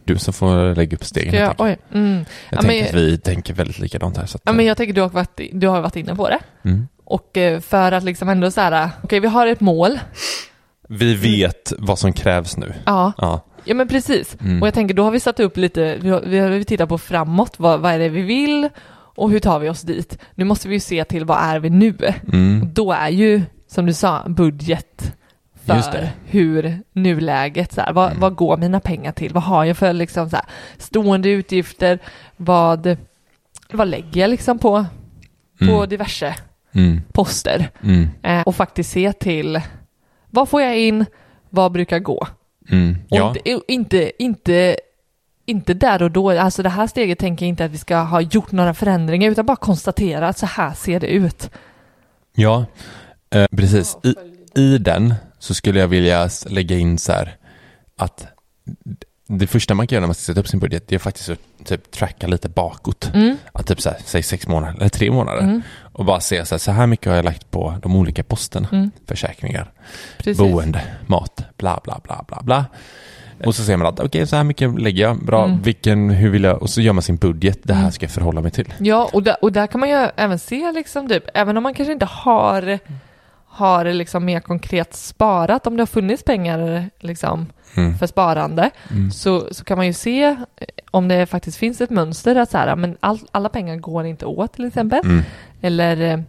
Du som får lägga upp stegen. Jag jag, mm. jag ja, tänker men- att vi tänker väldigt likadant här. Så att, ja, men jag tänker du har, varit, du har varit inne på det. mm. Och eh, för att liksom ändå så här, okej vi har ett mål. Vi vet vad som krävs nu. Ja, Ja. ja men precis. Mm. Och jag tänker, då har vi satt upp lite, vi har, vi har tittat på framåt, vad, vad är det vi vill och hur tar vi oss dit? Nu måste vi ju se till vad är vi nu? Mm. då är ju, som du sa, budget för hur nuläget, så här, vad, Mm. vad går mina pengar till? Vad har jag för liksom, så här, stående utgifter? Vad, vad lägger jag liksom på, på Mm. diverse Mm. poster? Mm. Eh, och faktiskt se till vad får jag in, vad brukar gå? Mm. Och Ja. inte, inte, inte, inte där och då, alltså det här steget tänker jag inte att vi ska ha gjort några förändringar utan bara konstatera att så här ser det ut. Ja, eh, precis. I, I den så skulle jag vilja lägga in så här att det första man kan göra när man ska sätta upp sin budget det är faktiskt att typ tracka lite bakåt. Mm. Att typ så här, säg sex månader eller tre månader. Mm. Och bara se så här, så här mycket har jag lagt på de olika posterna. Mm. Försäkringar, Precis. boende, mat, bla bla bla bla bla. Och så ser man att okej, så här mycket lägger jag. Bra, Mm. vilken, hur vill jag? Och så gör man sin budget. Det här Mm. ska jag förhålla mig till. Ja, och där, och där kan man ju även se liksom typ, även om man kanske inte har, har liksom mer konkret sparat, om det har funnits pengar liksom Mm. för sparande, Mm. så, så kan man ju se eh, om det faktiskt finns ett mönster att så här, men all, alla pengar går inte åt till exempel. Mm. Eller eh,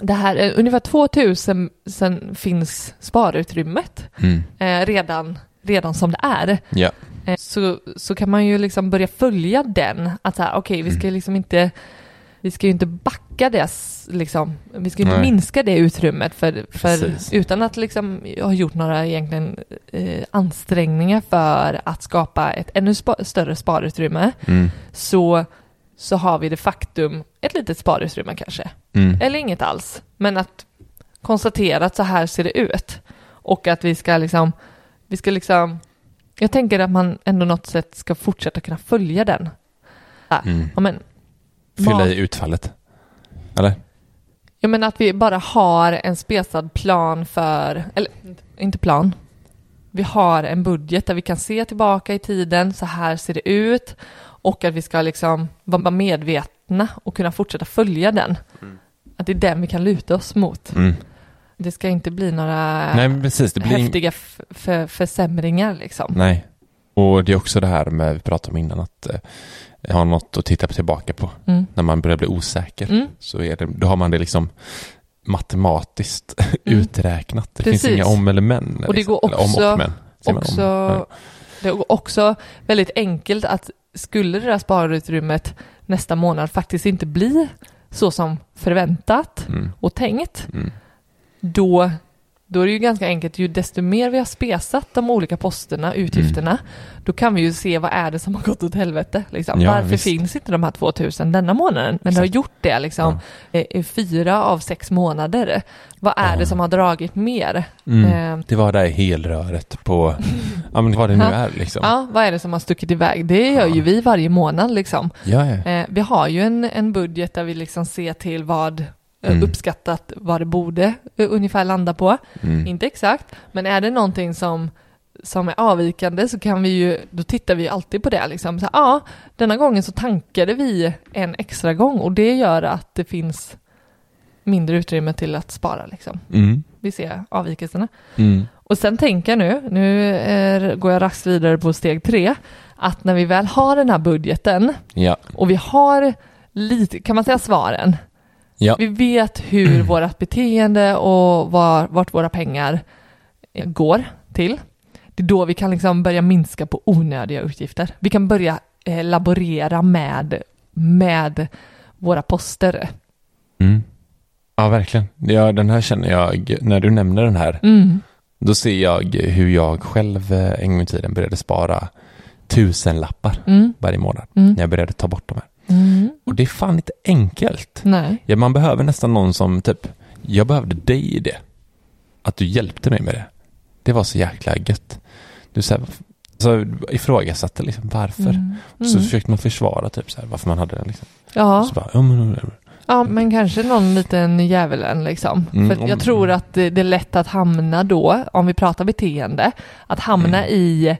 det här, eh, ungefär 2000 sen finns sparutrymmet Mm. eh, redan, redan som det är. Ja. Eh, så, så kan man ju liksom börja följa den. Att så här, okej, vi ska liksom inte vi ska ju inte backa det, s- liksom, vi ska ju inte Nej. minska det utrymmet för, för utan att liksom ha gjort några egentligen eh, ansträngningar för att skapa ett ännu spa, större sparutrymme Mm. så, så har vi de faktum ett litet sparutrymme kanske. Mm. Eller inget alls. Men att konstatera att så här ser det ut. Och att vi ska liksom, vi ska liksom, jag tänker att man ändå något sätt ska fortsätta kunna följa den. Ja, Mm. ja, men, Fylla i utfallet. Eller? Ja men att vi bara har en spesad plan för, eller inte plan. Vi har en budget där vi kan se tillbaka i tiden, så här ser det ut. Och att vi ska liksom vara medvetna och kunna fortsätta följa den. Att det är den vi kan luta oss mot. Mm. Det ska inte bli några Nej, precis. Det blir häftiga försämringar liksom. Nej. Och det är också det här med, vi pratade om innan, att eh, ha något att titta tillbaka på. Mm. När man börjar bli osäker. Mm. Så är det, då har man det liksom matematiskt (laughs) uträknat. Det finns Mm. Precis. inga om eller men. Och det liksom. går Eller om också- och men. Också, om? Det är också väldigt enkelt att skulle det där sparutrymmet nästa månad faktiskt inte bli så som förväntat Mm. och tänkt, Mm. då, då är det ju ganska enkelt, ju desto mer vi har spesat de olika posterna, utgifterna, Mm. då kan vi ju se vad är det som har gått åt helvete. Liksom. Ja, Varför visst. finns inte de här 2000 denna månaden? Men det har gjort det liksom eh, i fyra av sex månader. Vad är Ja. det som har dragit mer? Mm. Eh, Det var det här helröret på, (laughs) ja men vad det nu Ja. är liksom. Ja, vad är det som har stuckit iväg? Det gör Ja. ju vi varje månad liksom. Ja, ja. Eh, vi har ju en, en budget där vi liksom ser till vad Mm. uppskattat vad det borde eh, ungefär landa på. Mm. Inte exakt, men är det någonting som, som är avvikande så kan vi ju, då tittar vi ju alltid på det liksom. Så, ja, denna gången så tankade vi en extra gång och det gör att det finns mindre utrymme till att spara liksom. Mm. Vi ser avvikelserna. Mm. Och sen tänker jag nu, nu är, går jag raskt vidare på steg tre, att när vi väl har den här budgeten Ja. och vi har lite, kan man säga svaren? Ja. Vi vet hur (clears throat) vårt beteende och var, vart våra pengar eh, går till. Det är då vi kan liksom börja minska på onödiga utgifter. Vi kan börja eh, laborera med, med våra poster. Mm. Ja, verkligen. Ja, den här känner jag, när du nämner den här, Mm. då ser jag hur jag själv eh, en gång i tiden började spara tusen lappar Mm. varje månad. Mm. När jag började ta bort de här. Mm. Och det är fan inte enkelt. Nej. Ja, man behöver nästan någon som typ, jag behövde dig i det. Att du hjälpte mig med det. Det var så jäkla gött. Du så, här, så ifrågasatte liksom varför. Mm. Och så Mm. försökte man försvara typ så här, varför man hade den. Liksom. Ja. Så bara, ja, men, Ja, men kanske någon liten djävulen liksom. Mm, För jag tror att det, är lätt att hamna då, om vi pratar beteende, att hamna Mm. i,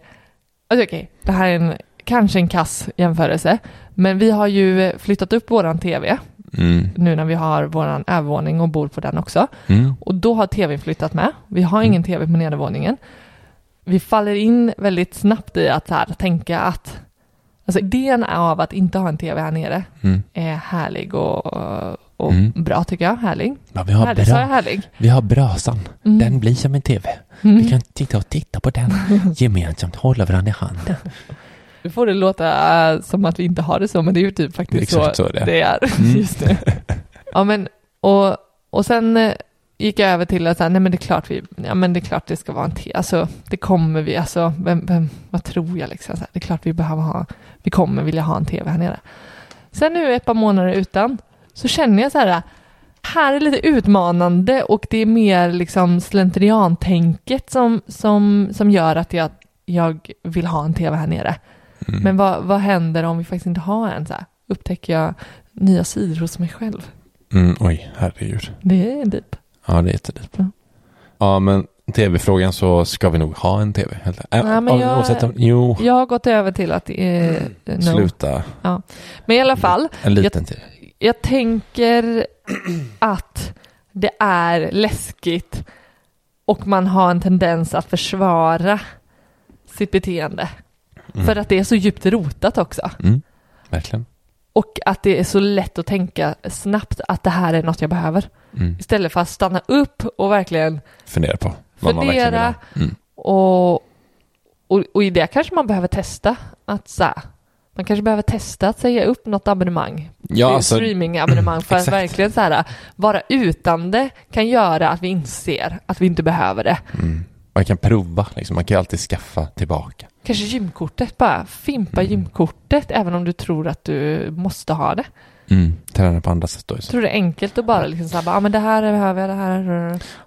alltså okej, det här är en, kanske en kass jämförelse, men vi har ju flyttat upp våran tv mm, nu när vi har våran övervåning och bor på den också. mm, Och då har tvn flyttat med. Vi har Mm. ingen tv på nedervåningen. Vi faller in väldigt snabbt i att här, tänka att Alltså idén av att inte ha en tv här nere mm. är härlig och, och Mm. bra tycker jag. Härlig. Ja, vi, har härlig bra, härlig? vi har brasan. Mm. Den blir som en tv. Mm. Vi kan titta och titta på den (laughs) gemensamt, hålla varandra i handen. Nu får det låta äh, som att vi inte har det så, men det är ju typ faktiskt Exakt så, så det är. det är (laughs) Mm. just nu. Ja, men och, och sen eh, gick jag över till att säga, nej men det är klart vi, ja men det är klart det ska vara en te, alltså det kommer vi, alltså vem, vem, vad tror jag liksom, så här, det är klart vi behöver ha, vi kommer vilja ha en tv här nere. Sen nu ett par månader utan, så känner jag så här, här är lite utmanande och det är mer liksom slentriantänket som, som, som gör att jag, jag vill ha en tv här nere. Mm. Men vad, vad händer om vi faktiskt inte har en? Så här? Upptäcker jag nya sidor hos mig själv? Mm, oj, herregud. Det är deep. Ja, det är jättedyrt. Ja. Ja, men tv-frågan så ska vi nog ha en tv. Helt, äh, Ja, men jag- oavsett om, jo, Jag har gått över till att... Eh, no. sluta. Men i alla fall, En liten tv. jag tänker att det är läskigt och man har en tendens att försvara sitt beteende. Mm. För att det är så djupt rotat också. Mm, verkligen. Och att det är så lätt att tänka snabbt att det här är något jag behöver. Mm. Istället för att stanna upp och verkligen Fundera på vad man verkligen vill fundera ha. Mm. och, och, och i det kanske man behöver testa att så här, man kanske behöver testa att säga upp något abonnemang. Ja, alltså, streamingabonnemang (clears throat) för att verkligen så här, vara utan det kan göra att vi inser att vi inte behöver det. mm, man kan prova, liksom. man kan alltid skaffa tillbaka. Kanske gymkortet, bara fimpa Mm. gymkortet även om du tror att du måste ha det. Mm. Träna på andra sätt då. Tror det är enkelt att bara liksom säga, ja ah, men det här behöver jag, det här.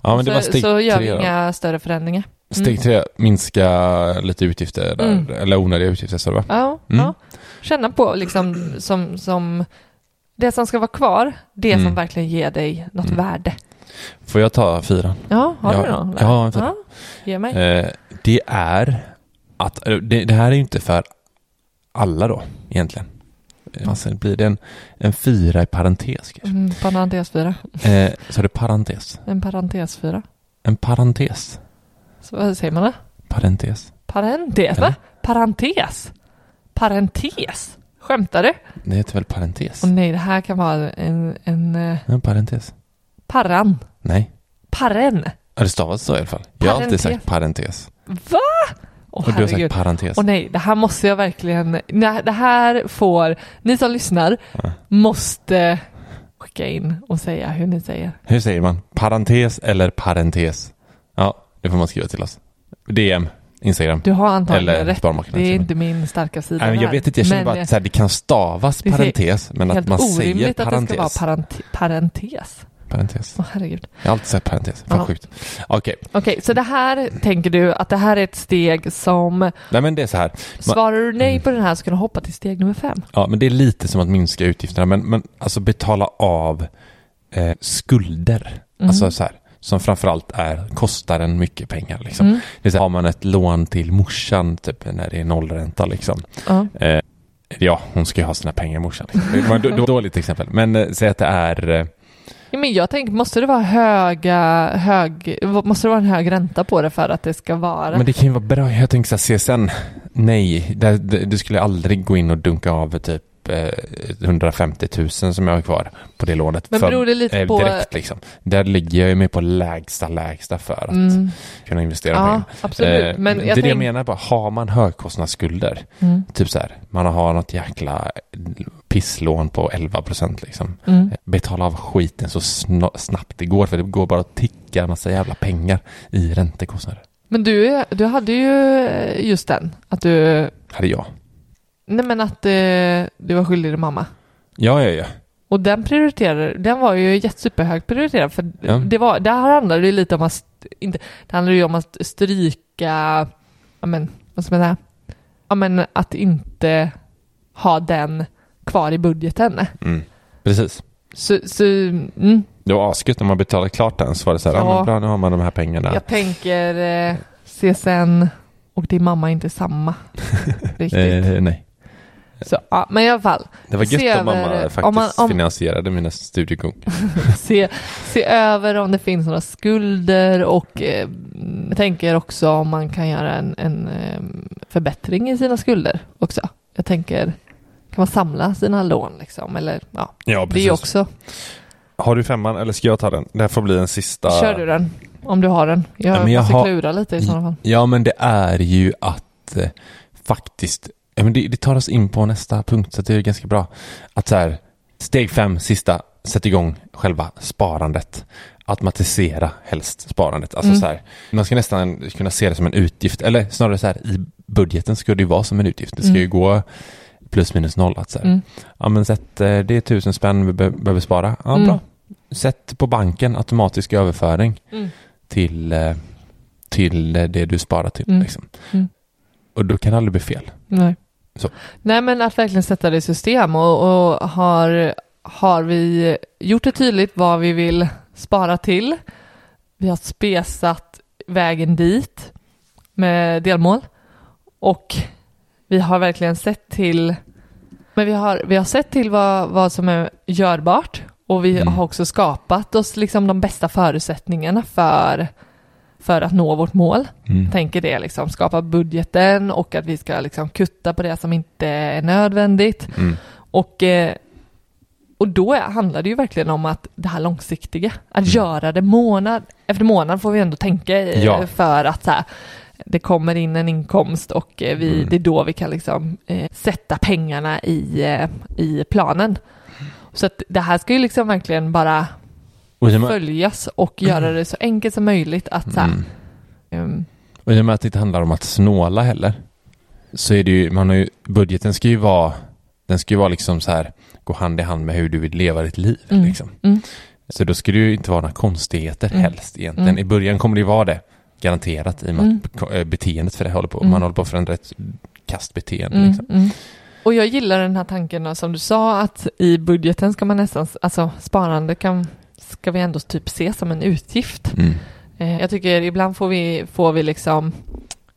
Ja, men det så, var steg så gör vi tre då. inga större förändringar. Mm. Steg tre, minska lite utgifter där, Mm. eller onödiga utgifter sa du va? Ja, Mm. ja. Känna på liksom som, som det som ska vara kvar, det som Mm. verkligen ger dig något Mm. värde. Får jag ta fyran? Ja, har du någon? jag har en fyra. Ja, ge mig. Eh, det är att, det, det här är ju inte för alla då, egentligen. Eh, Alltså, blir det en, en fyra i parentes kanske? Mm, parentes fyra. Eh, så är det parentes? En parentes fyra. En parentes? Så vad säger man det? Parentes? Parentes, va? Parentes? Parentes? Skämtar du? Det heter väl parentes? Åh nej, det här kan vara en, en eh, En parentes? Parran. Nej. Parren. Ja, det stavas så i alla fall. Jag har alltid Parentes. sagt parentes. Va? Åh och du har sagt parentes. Åh nej, det här måste jag verkligen, nej, det här får, ni som lyssnar Ja. måste skicka in och säga hur ni säger. Hur säger man? Parentes eller parentes? Ja, det får man skriva till oss. DM, Instagram. Du har antagligen Eller rätt. Det är inte min starka sida. Nej, jag vet inte, jag känner Men bara att så här, det kan stavas parentes, men att helt man säger orimligt att det parentes. ska vara parente- parentes. Parentes. Åh herregud. Jag har alltid sagt parentes. Fan Ja. sjukt. Okej, Okej, så det här tänker du att det här är ett steg som, nej men det är så här. svarar du nej på den här så kan du hoppa till steg nummer fem. Ja, men det är lite som att minska utgifterna, men, men alltså betala av eh, skulder. Mm. Alltså så här, som framförallt är, kostar en mycket pengar liksom. Mm. Det är så här, har man ett lån till morsan, typ när det är nollränta liksom. Ja. Eh, ja, hon ska ju ha sina pengar morsan. Liksom. Det var ett då- dåligt exempel. Men eh, säg att det är eh, Ja, men jag tänker, måste det vara höga, hög, måste det vara en hög ränta på det för att det ska vara? Men det kan ju vara bra. Jag tänker så här, CSN, nej, det, det, du skulle aldrig gå in och dunka av typ eh, 150 000 som jag har kvar på det lånet. Men beror det lite eh, på- Direkt liksom. Där ligger jag ju med på lägsta, lägsta för att Mm. kunna investera Ja, pengar. absolut. Eh, men det är det jag tänk- menar bara, har man högkostnadsskulder, Mm. typ så här, man har något jäkla pisslån på 11 procent liksom. Mm. Betala av skiten så sna- snabbt det går, för det går bara att ticka en massa jävla pengar i räntekostnader. Men du, du hade ju just den, att du, Hade jag. nej men att eh, du var skyldig din mamma. Ja, ja, ja. Och den prioriterade, den var ju jättesuperhögt prioriterad för Ja. det var, där handlade det ju lite om att, inte, det handlade ju om att stryka, ja men, vad ska man säga, ja men att inte ha den kvar i budgeten. Mm. Precis. Så, så mm, Det var asgött när man betalade klart den så var det så här, ja. Ja. men bra nu har man de här pengarna. jag tänker eh, CSN och din mamma är inte samma (laughs) riktigt. Eh, nej. Så, ja, men i alla fall, Det var gött om över- mamma faktiskt om man- om- finansierade mina studiegång. (laughs) se, se över om det finns några skulder och eh, tänker också om man kan göra en, en eh, förbättring i sina skulder också. Jag tänker, kan man samla sina lån liksom? Eller ja, Ja, det är ju också. Har du femman eller ska jag ta den? Det här får bli en sista. Kör du den, om du har den. Jag, Ja, men jag måste har- klura lite i sådana fall. Ja, men det är ju att eh, faktiskt, ja, men det, det tar oss in på nästa punkt så det är ganska bra. Att så här, steg fem, sista, sätt igång själva sparandet. Automatisera helst sparandet. Alltså Mm. så här, man ska nästan kunna se det som en utgift, eller snarare så här, i budgeten ska det ju vara som en utgift. Det ska Mm. ju gå plus minus noll. Att så Mm. Ja, men sätt, eh, det är tusen spänn vi be- behöver spara. Ja, Mm. bra. Sätt på banken automatisk överföring Mm. till, eh, till eh, det du sparar till. Mm. Liksom. Mm. Och då kan det aldrig bli fel. Nej. Så. Nej, men att verkligen sätta det i system och, och har, har vi gjort det tydligt vad vi vill spara till. Vi har spesat vägen dit med delmål och vi har verkligen sett till men vi har, vi har sett till vad, vad som är görbart och vi Mm. har också skapat oss liksom de bästa förutsättningarna för, för att nå vårt mål Mm. tänker det liksom, skapa budgeten och att vi ska liksom kutta på det som inte är nödvändigt. Mm. Och, eh, och då handlar det ju verkligen om att det här långsiktiga, att Mm. göra det månad efter månad får vi ändå tänka Ja. för att så här, det kommer in en inkomst och eh, vi, Mm. det är då vi kan liksom eh, sätta pengarna i, eh, i planen. Så att det här ska ju liksom verkligen bara Och följas och göra det så enkelt som möjligt att så här, mm. ehm, och i och med att det inte handlar om att snåla heller. Så är det ju, man har ju, budgeten ska ju vara, den ska ju vara liksom så här, gå hand i hand med hur du vill leva ditt liv. Mm. Liksom. Mm. Så då ska det ju inte vara några konstigheter Mm. helst egentligen. Mm. I början kommer det ju vara det, garanterat, i och med Mm. att eh, beteendet för det håller på, Mm. man håller på att förändra ett kastbeteende. Mm, Liksom. Och jag gillar den här tanken som du sa att i budgeten ska man nästan, alltså sparande kan, ska vi ändå typ se som en utgift. Mm. Eh, jag tycker ibland får vi, får vi liksom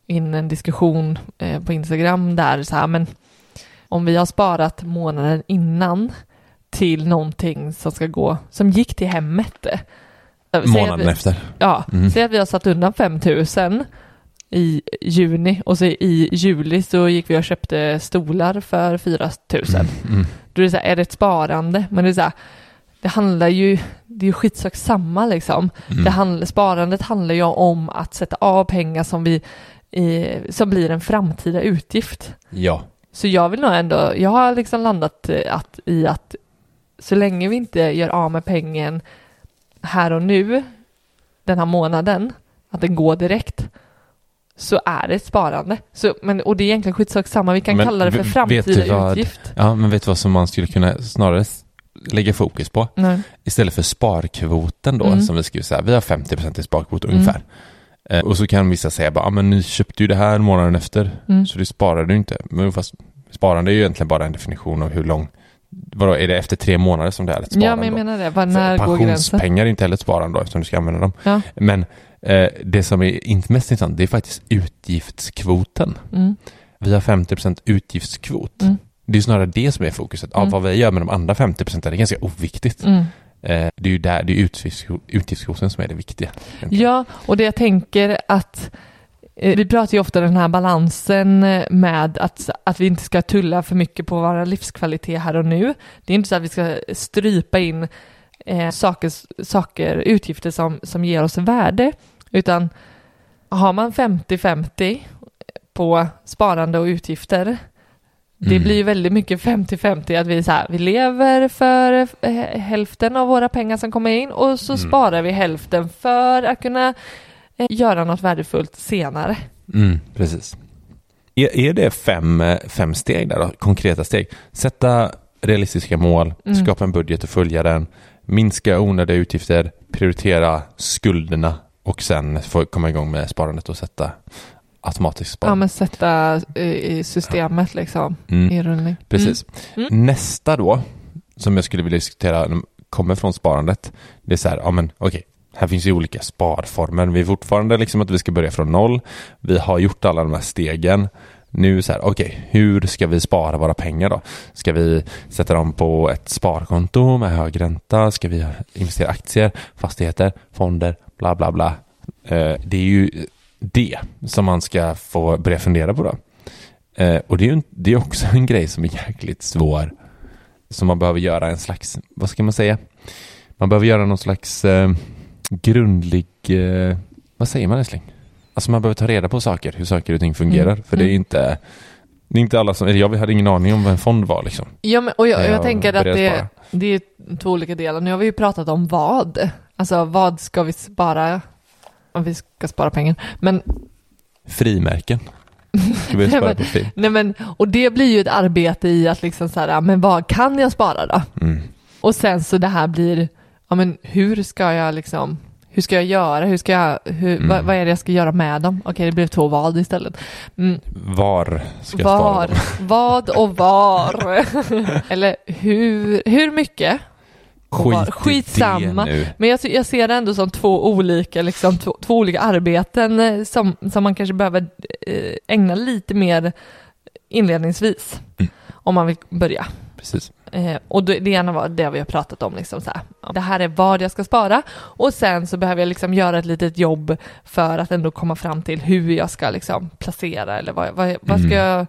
in en diskussion eh, på Instagram där så här, men om vi har sparat månaden innan till någonting som ska gå, som gick till hemmet. Månaden vi- efter. Ja, Mm. säg att vi har satt undan 5000 i juni och så i juli så gick vi och köpte stolar för 4000. Mm. Då är det så här, är det ett sparande? Men det är så här, det handlar ju, det är ju skitsak samma liksom. Mm. Det handl, sparandet handlar ju om att sätta av pengar som vi, eh, som blir en framtida utgift. Ja. Så jag vill nog ändå, jag har liksom landat eh, att, i att så länge vi inte gör av med pengen här och nu, den här månaden, att den går direkt, så är det ett sparande. Så, men, och det är egentligen skitsak samma, vi kan Men kalla det för framtida vad- utgift. ja, men vet du vad som man skulle kunna snarare lägga fokus på? Nej. Istället för sparkvoten då, Mm. som vi skriver så här, vi har 50% i sparkvot Mm. ungefär. Eh, och så kan vissa säga bara, ah, men ni köpte ju det här månaden efter, Mm. så det sparade du inte. Men fast sparande är ju egentligen bara en definition av hur lång, vadå, är det efter tre månader som det är ett sparande? Ja, men jag menar det, Var, när går gränsen? pensionspengar är inte heller ett sparande då, eftersom du ska använda dem. Ja. Men eh, det som är inte mest intressant, det är faktiskt utgiftskvoten. Mm. Vi har 50% utgiftskvot. Mm. Det är snarare det som är fokuset. Ja, Mm. vad vi gör med de andra 50% är ganska oviktigt. Mm. Eh, det är ju där, det är utgifts- utgiftskvoten som är det viktiga. egentligen. Ja, och det jag tänker att vi pratar ju ofta den här balansen eh, med att, att vi inte ska tulla för mycket på vår livskvalitet här och nu. Det är inte så att vi ska strypa in eh, saker, saker, utgifter som, som ger oss värde, utan har man 50-50 på sparande och utgifter, det Mm. blir ju väldigt mycket 50-50 att vi, så här, vi lever för eh, hälften av våra pengar som kommer in och så Mm. sparar vi hälften för att kunna eh, göra något värdefullt senare. Mm, precis. Är, är det fem, fem steg där då? Konkreta steg? Sätta realistiska mål, Mm. skapa en budget och följa den, minska onödiga utgifter, prioritera skulderna och sen få komma igång med sparandet och sätta automatiskt Ja, sparande. men sätta eh, i systemet liksom Mm. i rullning. Precis. Mm. Nästa då, som jag skulle vilja diskutera, kommer från sparandet. Det är så här, ja men okej, här finns ju olika sparformer. Vi är fortfarande liksom att vi ska börja från noll. Vi har gjort alla de här stegen. Nu så här, okej, hur ska vi spara våra pengar då? Ska vi sätta dem på ett sparkonto med hög ränta? Ska vi investera i aktier, fastigheter, fonder, bla bla bla. Eh, det är ju det som man ska få börja fundera på då. Eh, och det är ju det är också en grej som är jäkligt svår. Som man behöver göra en slags, vad ska man säga? Man behöver göra någon slags eh, grundlig, eh, vad säger man älskling? Alltså man behöver ta reda på saker, hur saker och ting fungerar. Mm. För det är Mm. inte, det är inte alla som, jag hade ingen aning om vad en fond var liksom. Ja, men, och jag, när jag, tänker att det, det är två olika delar. Nu har vi ju pratat om vad. Alltså vad ska vi spara? Om vi ska spara pengar. Men Frimärken. Ska vi (laughs) spara på fri? Nej men, och det blir ju ett arbete i att liksom så här, men vad kan jag spara då? Mm. Och sen så det här blir, ja men hur ska jag liksom, hur ska jag göra? Hur ska jag, hur, Mm. vad, vad är det jag ska göra med dem? Okej, det blev två vad istället. Mm, Var ska jag var, dem? (laughs) vad och var? (laughs) Eller hur, hur mycket? Skit Skitsamma. Men jag, jag ser det ändå som två olika, liksom, två, två olika arbeten eh, som, som man kanske behöver eh, ägna lite mer inledningsvis. Mm. Om man vill börja. Precis. Eh, och det, det ena var det vi har pratat om, liksom så här. Det här är vad jag ska spara och sen så behöver jag liksom göra ett litet jobb för att ändå komma fram till hur jag ska liksom placera eller vad, vad, vad ska Mm. jag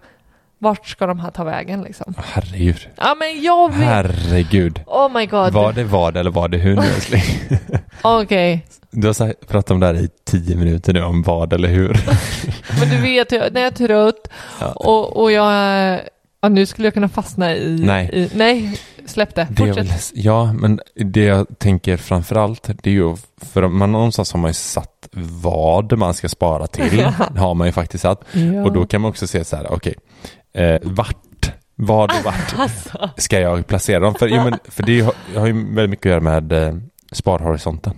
Vart ska de här ta vägen liksom? Herregud. Ja men jag vet. Herregud. Oh my god. Var det vad eller var det hur nu älskling? (laughs) Okej. Du har pratat om det här i tio minuter nu, om vad eller hur. (laughs) Men du vet, jag- när jag är trött och, och jag... Ja, nu skulle jag kunna fastna i... Nej. I, nej, släpp det. Det Fortsätt. vill, ja, men det jag tänker framför allt, det är ju, för man någonstans har man ju satt vad man ska spara till, (laughs) det har man ju faktiskt satt. Ja. Och då kan man också se så här, okej, eh, vart, vad och vart Alltså. ska jag placera dem? För, jo, men, för det har, har ju väldigt mycket att göra med eh, sparhorisonten.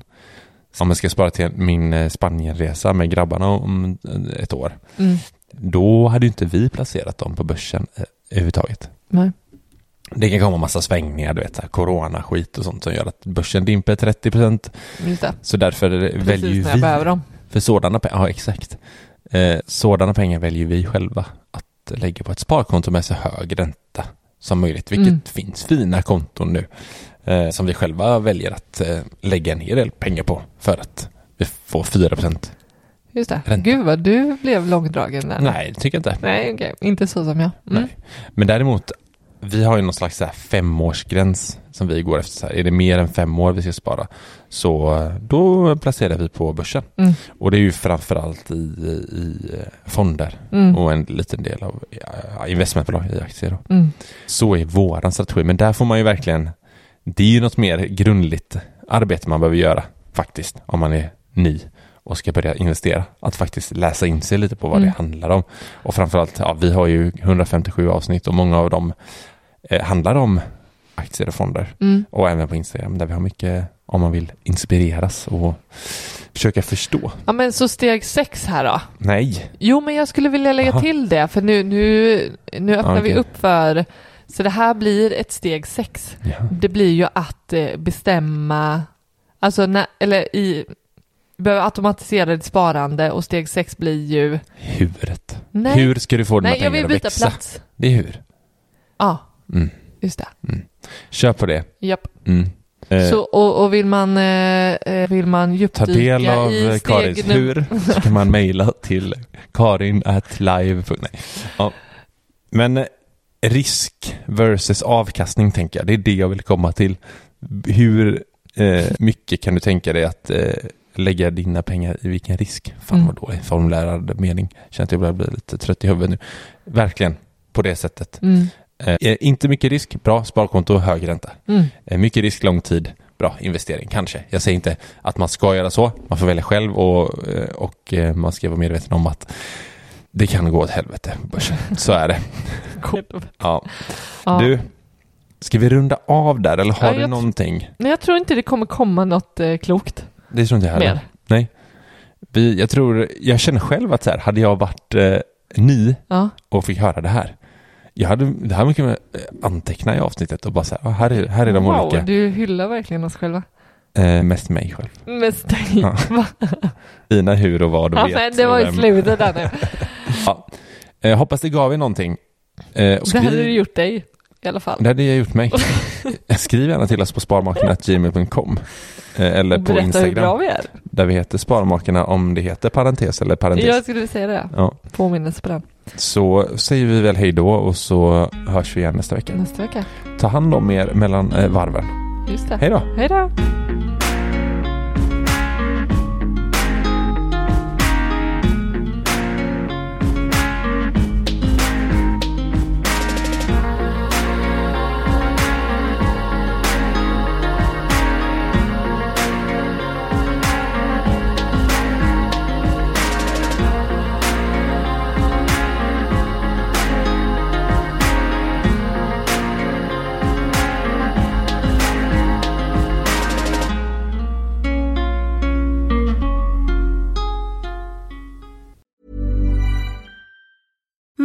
Om jag ska spara till min eh, Spanienresa med grabbarna om ett år, Mm. då hade ju inte vi placerat dem på börsen eh, överhuvudtaget. Nej. Det kan komma massa svängningar, du vet, corona-skit och sånt som gör att börsen dimper 30 procent. Så därför väljer ju Precis jag behöver vi, dem. för sådana pengar, ja exakt. Eh, sådana pengar väljer vi själva att lägga på ett sparkonto med så hög ränta som möjligt, vilket Mm. finns fina konton nu eh, som vi själva väljer att eh, lägga en hel del pengar på för att vi får 4 procent. Just det. Ränta. Gud vad du blev långdragen där. Nej, det tycker jag inte. Nej, okej. Inte så som jag. Mm. Nej. Men däremot, vi har ju någon slags så här femårsgräns som vi går efter. Så här. Är det mer än fem år vi ska spara så eh, då placerar vi på börsen. Mm. Och det är ju framförallt i, i eh, fonder Mm. och en liten del av ja, investmentbolag i aktier. Mm. Så är våran strategi. Men där får man ju verkligen, det är ju något mer grundligt arbete man behöver göra faktiskt om man är ny och ska börja investera. Att faktiskt läsa in sig lite på vad Mm. det handlar om. Och framförallt, ja, vi har ju 157 avsnitt och många av dem eh, handlar om aktier och fonder. Mm. Och även på Instagram där vi har mycket om man vill inspireras och försöka förstå. Ja, men så steg sex här då. Nej, Jo, men jag skulle vilja lägga Aha. till det, för nu, nu, nu öppnar vi okej. upp för, så det här blir ett steg sex. ja. Det blir ju att eh, bestämma, alltså när, eller i, vi behöver automatisera ditt sparande och steg sex blir ju, huret. nej, Hur ska du få dina nej jag pengar vill att byta växa? plats. Det är hur. Ja, Mm. just det. Kör på det. Japp. Mm. Eh, Så, och, och vill man, eh, eh, vill man Ta djupdyka del av i steg Karins num- hur så kan man mejla till karin at live. Nej. Ja. Men eh, risk versus avkastning tänker jag. Det är det jag vill komma till. Hur eh, mycket kan du tänka dig att lägga dina pengar i vilken risk? Fan Mm. vad dålig formulärad mening. Känner att jag börjar bli lite trött i huvudet nu. Verkligen på det sättet. Mm, Eh, inte mycket risk, bra sparkonto, hög ränta. mm, Eh, Mycket risk, lång tid, bra investering kanske. Jag säger inte att man ska göra så, man får välja själv och, eh, och eh, man ska vara medveten om att det kan gå åt helvete på börsen. Så är det. (laughs) Ja. Ja. Du, ska vi runda av där eller har Ja, du någonting? Men jag tror inte det kommer komma något eh, klokt Det tror inte jag heller. mer. Nej. Vi, jag tror, jag känner själv att så här, hade jag varit eh, ny Ja. och fick höra det här. Jag hade, det här mycket med eh, anteckna i avsnittet och bara så här, ah, här är, här är de wow, olika. du hyllar verkligen oss själva. Eh, mest mig själv. Mest dig. (laughs) Ja. Dina hur och vad du Ja, vet. men det och var i slutet där nu. (laughs) Ja. Eh, hoppas det gav er någonting. Eh, och Det hade skriv, du gjort dig i alla fall. det hade jag gjort mig. (laughs) Skriv gärna till oss på sparmakarna.gmail.com eller Och på berätta hur bra Instagram vi är. där vi heter Sparmakarna om det heter parentes eller parentes. Jag skulle säga det. Ja. Påminnelse på den. Så säger vi väl hej då och så hörs vi igen nästa vecka. Nästa vecka. Ta hand om er mellan eh, varven. Just det. Hej då! Hej då.